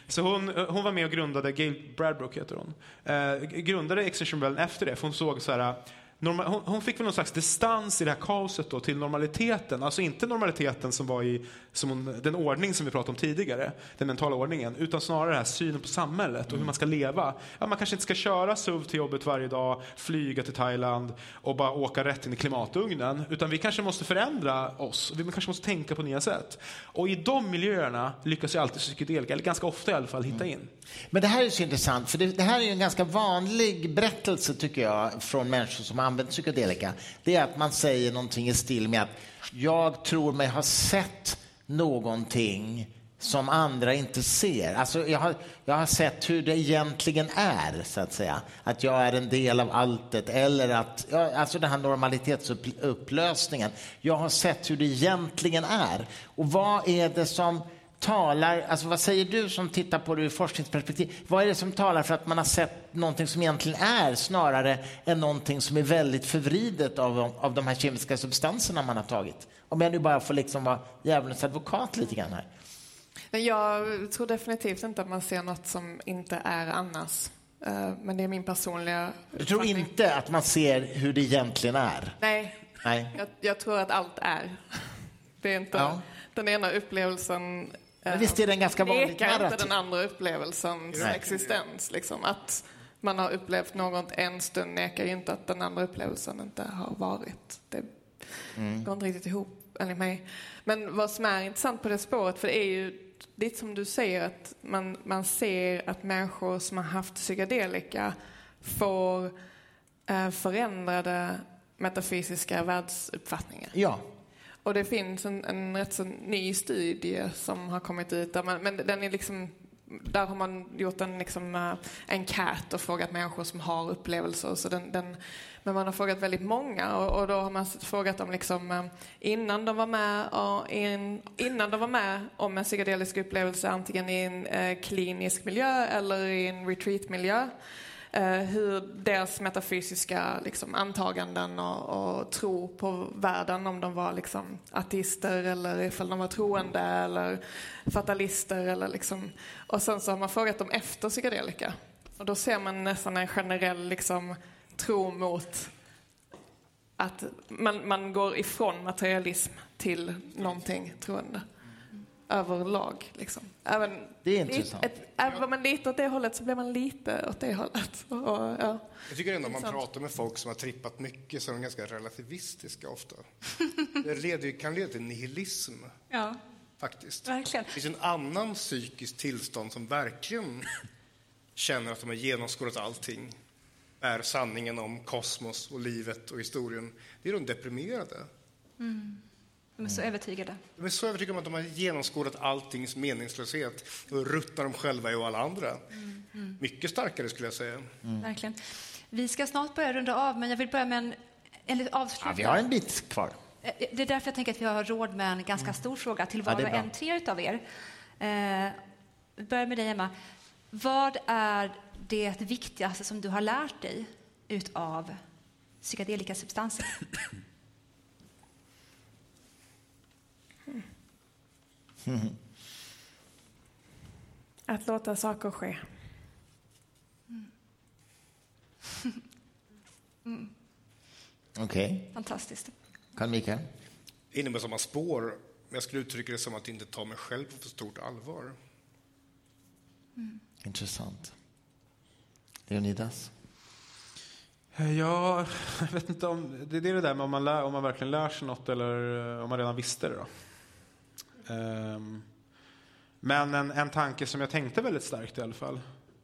så hon, eh, hon var med och grundade, Gail Bradbrook heter hon, äh, grundade Extinction Rebellion efter det, för hon såg så här, hon, hon, fick väl någon slags distans i det här kaoset då, till normaliteten. Alltså inte normaliteten som var i som hon, den ordning som vi pratade om tidigare, den mentala ordningen, utan snarare den här synen på samhället och hur man ska leva. Ja, man kanske inte ska köra SUV till jobbet varje dag, flyga till Thailand och bara åka rätt in i klimatugnen, utan vi kanske måste förändra oss. Vi kanske måste tänka på nya sätt. Och i de miljöerna lyckas ju alltid psykedelika, eller ganska ofta i alla fall, hitta in. Men det här är så intressant, för det, det här är en ganska vanlig berättelse tycker jag från människor som har använt psykedelika. Det är att man säger någonting i stil med att jag tror mig ha sett någonting som andra inte ser. Alltså jag, har, jag har sett hur det egentligen är, så att säga. Att jag är en del av alltet, eller att, ja, alltså den här normalitetsupplösningen. Jag har sett hur det egentligen är. Och vad är det som talar, alltså vad säger du som tittar på det ur forskningsperspektiv? Vad är det som talar för att man har sett någonting som egentligen är snarare än någonting som är väldigt förvridet av, av de här kemiska substanserna man har tagit? Om jag nu bara får liksom vara djävulens advokat lite grann här. Jag tror definitivt inte att man ser något som inte är annars. Eh, men det är min personliga Du tror inte att man ser hur det egentligen är? Nej, Nej. Jag, jag tror att allt är. Det är inte ja. den ena upplevelsen men visst är det en ganska vanlig narrativ? inte den andra upplevelsens Nej. existens. Liksom. Att man har upplevt något en stund nekar ju inte att den andra upplevelsen inte har varit. Det mm. går inte riktigt ihop enligt mig. Men vad som är intressant på det spåret, för det är ju det som du säger att man, man ser att människor som har haft psykedelika får eh, förändrade metafysiska världsuppfattningar. Ja. Och det finns en, en rätt så ny studie som har kommit ut där man, men den är liksom där har man gjort en liksom, eh, enkät och frågat människor som har upplevelser. Så den, den, men man har frågat väldigt många och, och då har man frågat dem liksom, eh, innan, de var med, in, innan de var med om en psykedelisk upplevelse antingen i en eh, klinisk miljö eller i en retreatmiljö eh, hur deras metafysiska liksom, antaganden och, och tro på världen, om de var liksom, ateister eller ifall de var troende eller fatalister. Eller liksom. Och sen så har man frågat dem efter psykedelika. Och då ser man nästan en generell liksom, tro mot att man, man går ifrån materialism till någonting troende överlag. Liksom. Även, Det är intressant. Ett, även man lite åt det hållet så blir man lite åt det hållet. Och, ja. Jag tycker ändå om man pratar med folk som har trippat mycket så är de ganska relativistiska ofta. Det leder, kan leda till nihilism, Ja, faktiskt. verkligen. Det finns en annan psykisk tillstånd som verkligen känner att de har genomskådat allting, är sanningen om kosmos och livet och historien. Det är de deprimerade. De är så övertygade. De är så övertygade om att de har genomskådat alltings meningslöshet och ruttar de själva i och alla andra. Mycket starkare skulle jag säga. Verkligen. Vi ska snart börja runda av, men jag vill börja med en... Eller avsluta. Ja, vi har en bit kvar. Eh, Det är därför jag tänker att vi har råd med en ganska stor fråga till var Ja, och bra. en tre utav er. Eh, vi börjar med dig, Emma. Vad är det viktigaste som du har lärt dig utav psykedelika substanser? Att låta saker ske. Okej. Fantastiskt. Carl Mikael? Inne med samma spår, men jag skulle uttrycka det som att inte ta mig själv på för stort allvar. Intressant. Leonidas? Eh, Ja, jag vet inte om... Det är det där med om man, lär, om man verkligen lär sig något eller eh, om man redan visste det. Då. Ehm, men en, en tanke som jag tänkte väldigt starkt i alla fall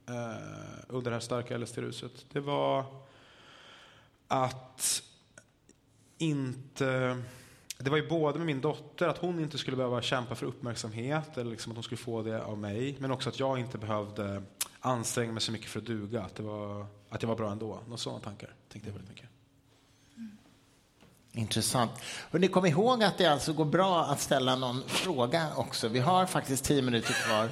eh, under det här starka LSD-ruset, det var att inte... Det var ju både med min dotter, att hon inte skulle behöva kämpa för uppmärksamhet, eller liksom att hon skulle få det av mig, men också att jag inte behövde anstränga mig så mycket för att duga, att, det var, att jag var bra ändå. Några sådana tankar tänkte jag väldigt mycket. Intressant. Hörrni, kom ihåg att det alltså går bra att ställa någon fråga också. Vi har faktiskt tio minuter kvar.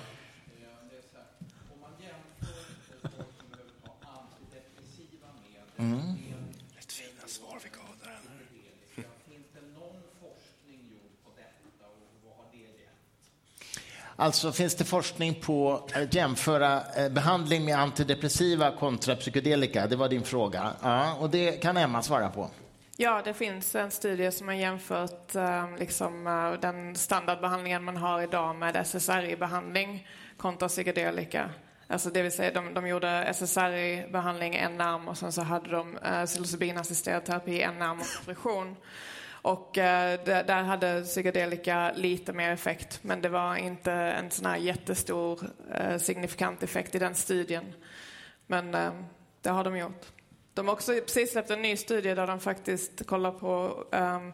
Ett fina svar vi gav där. Alltså finns det forskning på att jämföra eh, behandling med antidepressiva kontra psykedelika? Det var din fråga. Ja, och det kan Emma svara på. Ja, det finns en studie som har jämfört eh, liksom, eh, den standardbehandlingen man har idag med SSRI-behandling kontra psykedelika. Alltså det vill säga, de, de gjorde SSRI-behandling en arm och sen så hade de eh, psilocybinassisterad terapi en arm och depression. Och eh, där, där hade psykedelika lite mer effekt, men det var inte en sån här jättestor eh, signifikant effekt i den studien. Men eh, det har de gjort. De har också precis släppt en ny studie där de faktiskt kollar på um,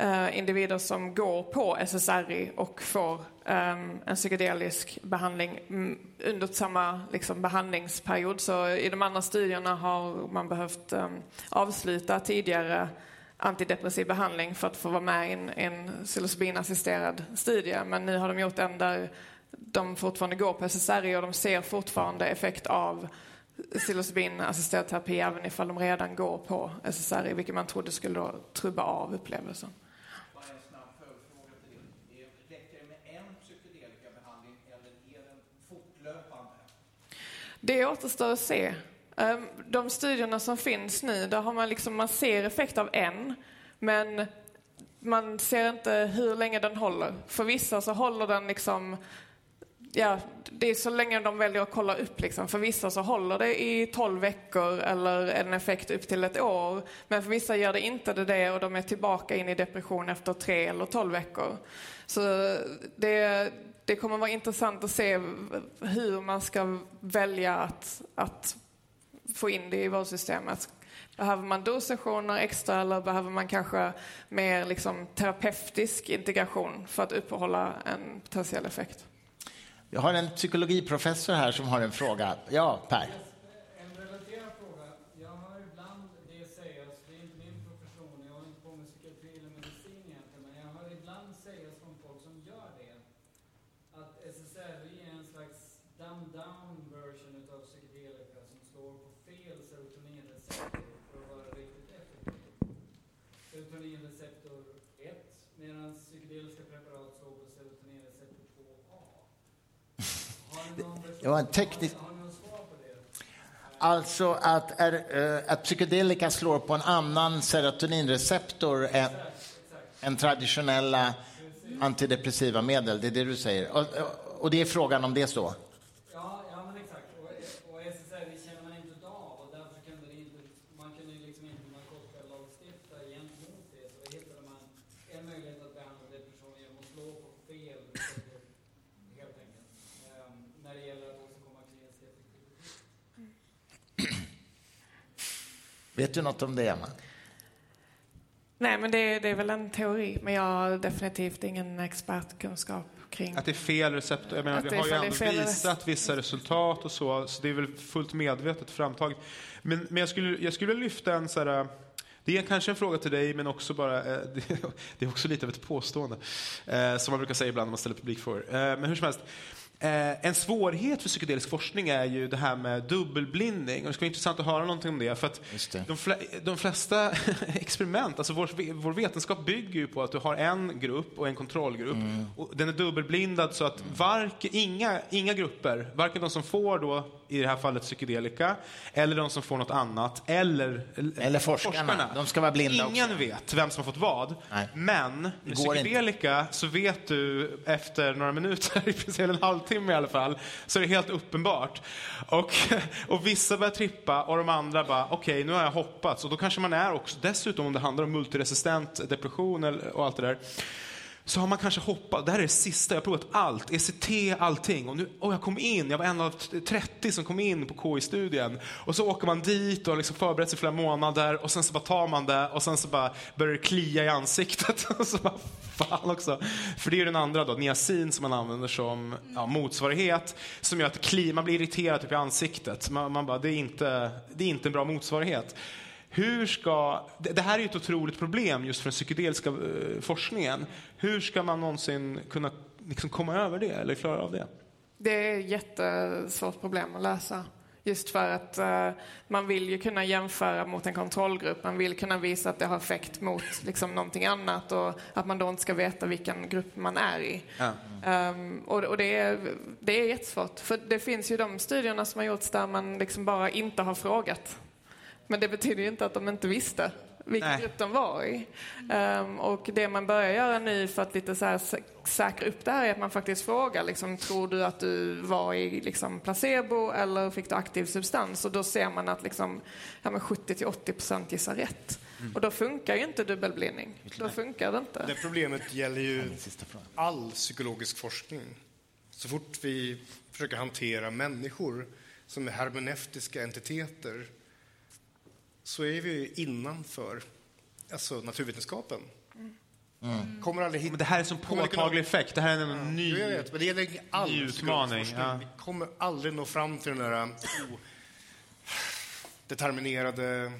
uh, individer som går på SSRI och får um, en psykedelisk behandling mm, under samma liksom, behandlingsperiod. Så i de andra studierna har man behövt um, avsluta tidigare antidepressiv behandling för att få vara med i en, en psilocybinassisterad studie. Men nu har de gjort en där de fortfarande går på SSRI och de ser fortfarande effekt av psilocybinassisterad terapi även ifall de redan går på SSRI, vilket man trodde skulle då trubba av upplevelsen. Det. Återstår att se. Ehm, de studierna som finns nu, där har man liksom, man ser effekt av en, men man ser inte hur länge den håller. För vissa så håller den liksom, ja, det är så länge de väljer att kolla upp liksom. För vissa så håller det i 12 veckor eller en effekt upp till ett år. Men för vissa gör det inte det, det och de är tillbaka in i depression efter tre eller 12 veckor. Så det, det kommer vara intressant att se hur man ska välja att, att få in det i vårdsystemet. Behöver man dossessioner extra eller behöver man kanske mer liksom terapeutisk integration för att uppehålla en potentiell effekt? Jag har en psykologiprofessor här som har en fråga. Ja, Per. En relaterad fråga. Jag hör ibland det sägas, det är inte min profession, jag håller inte på med psykiatri eller medicin egentligen, men jag hör ibland sägas från folk som gör det, att SSRI är en slags dumbed down version utav psykedelika som slår på fel serotoninreceptor för att vara riktigt effektiv. Serotoninreceptor 1 medan psykedeliska preparat slår på serotoninreceptor 2A. Har ni någon version- Det var en teknisk- Har ni något svar på tekniskt... Alltså att, är, eh, att psykedelika slår på en annan serotoninreceptor än, än traditionella antidepressiva medel. Det är det du säger. Och, och- det är frågan om det är så? Ja, ja men exakt. Och, och SSRI känner man inte av och därför kunde det inte, man kunde ju liksom inte narkotikalagstifta gentemot det. Så då hittade man en möjlighet att behandla depression genom att slå på fel receptor, helt enkelt. Ehm, när det gäller att åstadkomma klinisk effektivitet. Vet du något om det, Emma? Nej, men det, det är väl en teori, men jag har definitivt ingen expertkunskap kring... Att det är fel recept. Jag menar, är har ju ändå fel visat vissa resultat och så, så det är väl fullt medvetet framtaget. Men, men jag, skulle, jag skulle vilja lyfta en så här... Det är kanske en fråga till dig, men också bara... eh, Det, det är också lite av ett påstående, eh, som man brukar säga ibland när man ställer publikfrågor. Eh, Men hur som helst. Eh, en svårighet för psykedelisk forskning är ju det här med dubbelblindning. Och det skulle vara intressant att höra någonting om det. För att det. de, fle, de flesta experiment, alltså vår, vår vetenskap bygger ju på att du har en grupp och en kontrollgrupp. Och den är dubbelblindad så att varken, inga, inga grupper, varken de som får då i det här fallet psykedelika, eller de som får något annat, eller, Eller forskarna. De ska vara blinda Ingen också. vet vem som har fått vad. Nej. Men med går inte. psykedelika så vet du efter några minuter, i princip en halvtimme i alla fall, så är det helt uppenbart. Och, och vissa börjar trippa och de andra bara, okej nu har jag hoppats. Och då kanske man är också, dessutom om det handlar om multiresistent depression och allt det där, så har man kanske hoppat, det här är det sista, jag har provat allt, ECT, allting. Och nu, och jag kom in, jag var en av 30 som kom in på KI-studien. Och så åker man dit och har liksom förberett sig flera månader och sen så bara tar man det och sen så bara börjar det klia i ansiktet. Och så bara, fan också. För det är ju den andra då, niacin som man använder som ja, motsvarighet som gör att kliar, man blir irriterad typ i ansiktet. Man, man bara, det är, inte, det är inte en bra motsvarighet. Hur ska, det här är ju ett otroligt problem just för den psykedeliska eh, forskningen. Hur ska man någonsin kunna liksom komma över det eller klara av det? Det är ett jättesvårt problem att lösa. Just för att eh, man vill ju kunna jämföra mot en kontrollgrupp. Man vill kunna visa att det har effekt mot liksom, någonting annat och att man då inte ska veta vilken grupp man är i. Ehm, och och det, är, det är jättesvårt. För det finns ju de studierna som har gjorts där man liksom bara inte har frågat. Men det betyder ju inte att de inte visste vilken Nej. grupp de var i. Ehm, och det man börjar göra nu för att lite så här sä- säkra upp det här är att man faktiskt frågar, liksom, tror du att du var i liksom, placebo eller fick du aktiv substans? Och då ser man att liksom, ja, men 70-80 procent gissar rätt. Och då funkar ju inte dubbelblindning. Då funkar det inte. Det problemet gäller ju all psykologisk forskning. Så fort vi försöker hantera människor som är hermeneutiska entiteter så är vi innanför alltså naturvetenskapen. Kommer aldrig hit... Men det här är en kunna- påtaglig effekt. Det här är en ny... Jo, jag vet, men det gäller all ny utmaning, ja. Vi kommer aldrig nå fram till den där oh, determinerade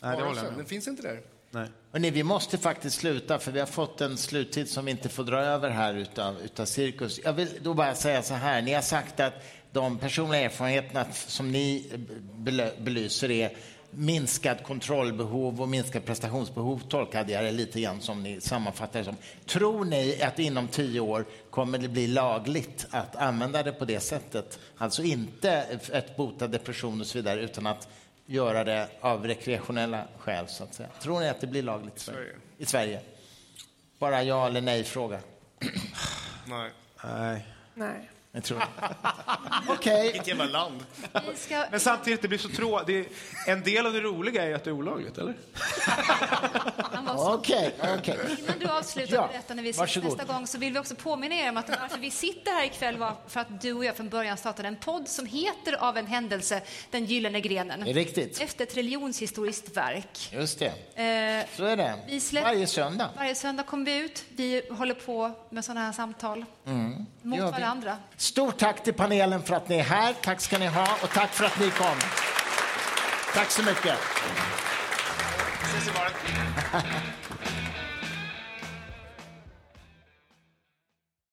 Nej, varelsen. Den finns inte där. Nej. Hörrni, vi måste faktiskt sluta för vi har fått en sluttid som vi inte får dra över här utav, utav cirkus. Jag vill då bara säga så här, ni har sagt att de personliga erfarenheterna som ni bely- belyser är minskad kontrollbehov och minskad prestationsbehov, tolkade jag det lite grann som ni sammanfattar det som. Tror ni att inom tio år kommer det bli lagligt att använda det på det sättet? Alltså inte ett bota depression och så vidare, utan att göra det av rekreationella skäl, så att säga. Tror ni att det blir lagligt i Sverige? I Sverige? Bara ja eller nej-fråga. Nej. Nej. Nej. Jag tror Okej. Vilket jävla land. Vi ska, Men samtidigt, det blir så tråkigt. En del av det roliga är att det är olagligt, eller? han var så Okej, okej. Innan du avslutar Ja, och berättar när vi ses varsågod. nästa gång så vill vi också påminna er om att varför vi sitter här ikväll var för att du och jag från början startade en podd som heter av en händelse Den gyllene grenen. Det är riktigt. Efter ett religionshistoriskt verk. Just det. Eh, Så är det. Vi släpp- Varje söndag. varje söndag kommer vi ut. Vi håller på med sådana här samtal Mm. mot vi. varandra. Stort tack till panelen för att ni är här. Tack ska ni ha och tack för att ni kom. Tack så mycket. Ses imorgon.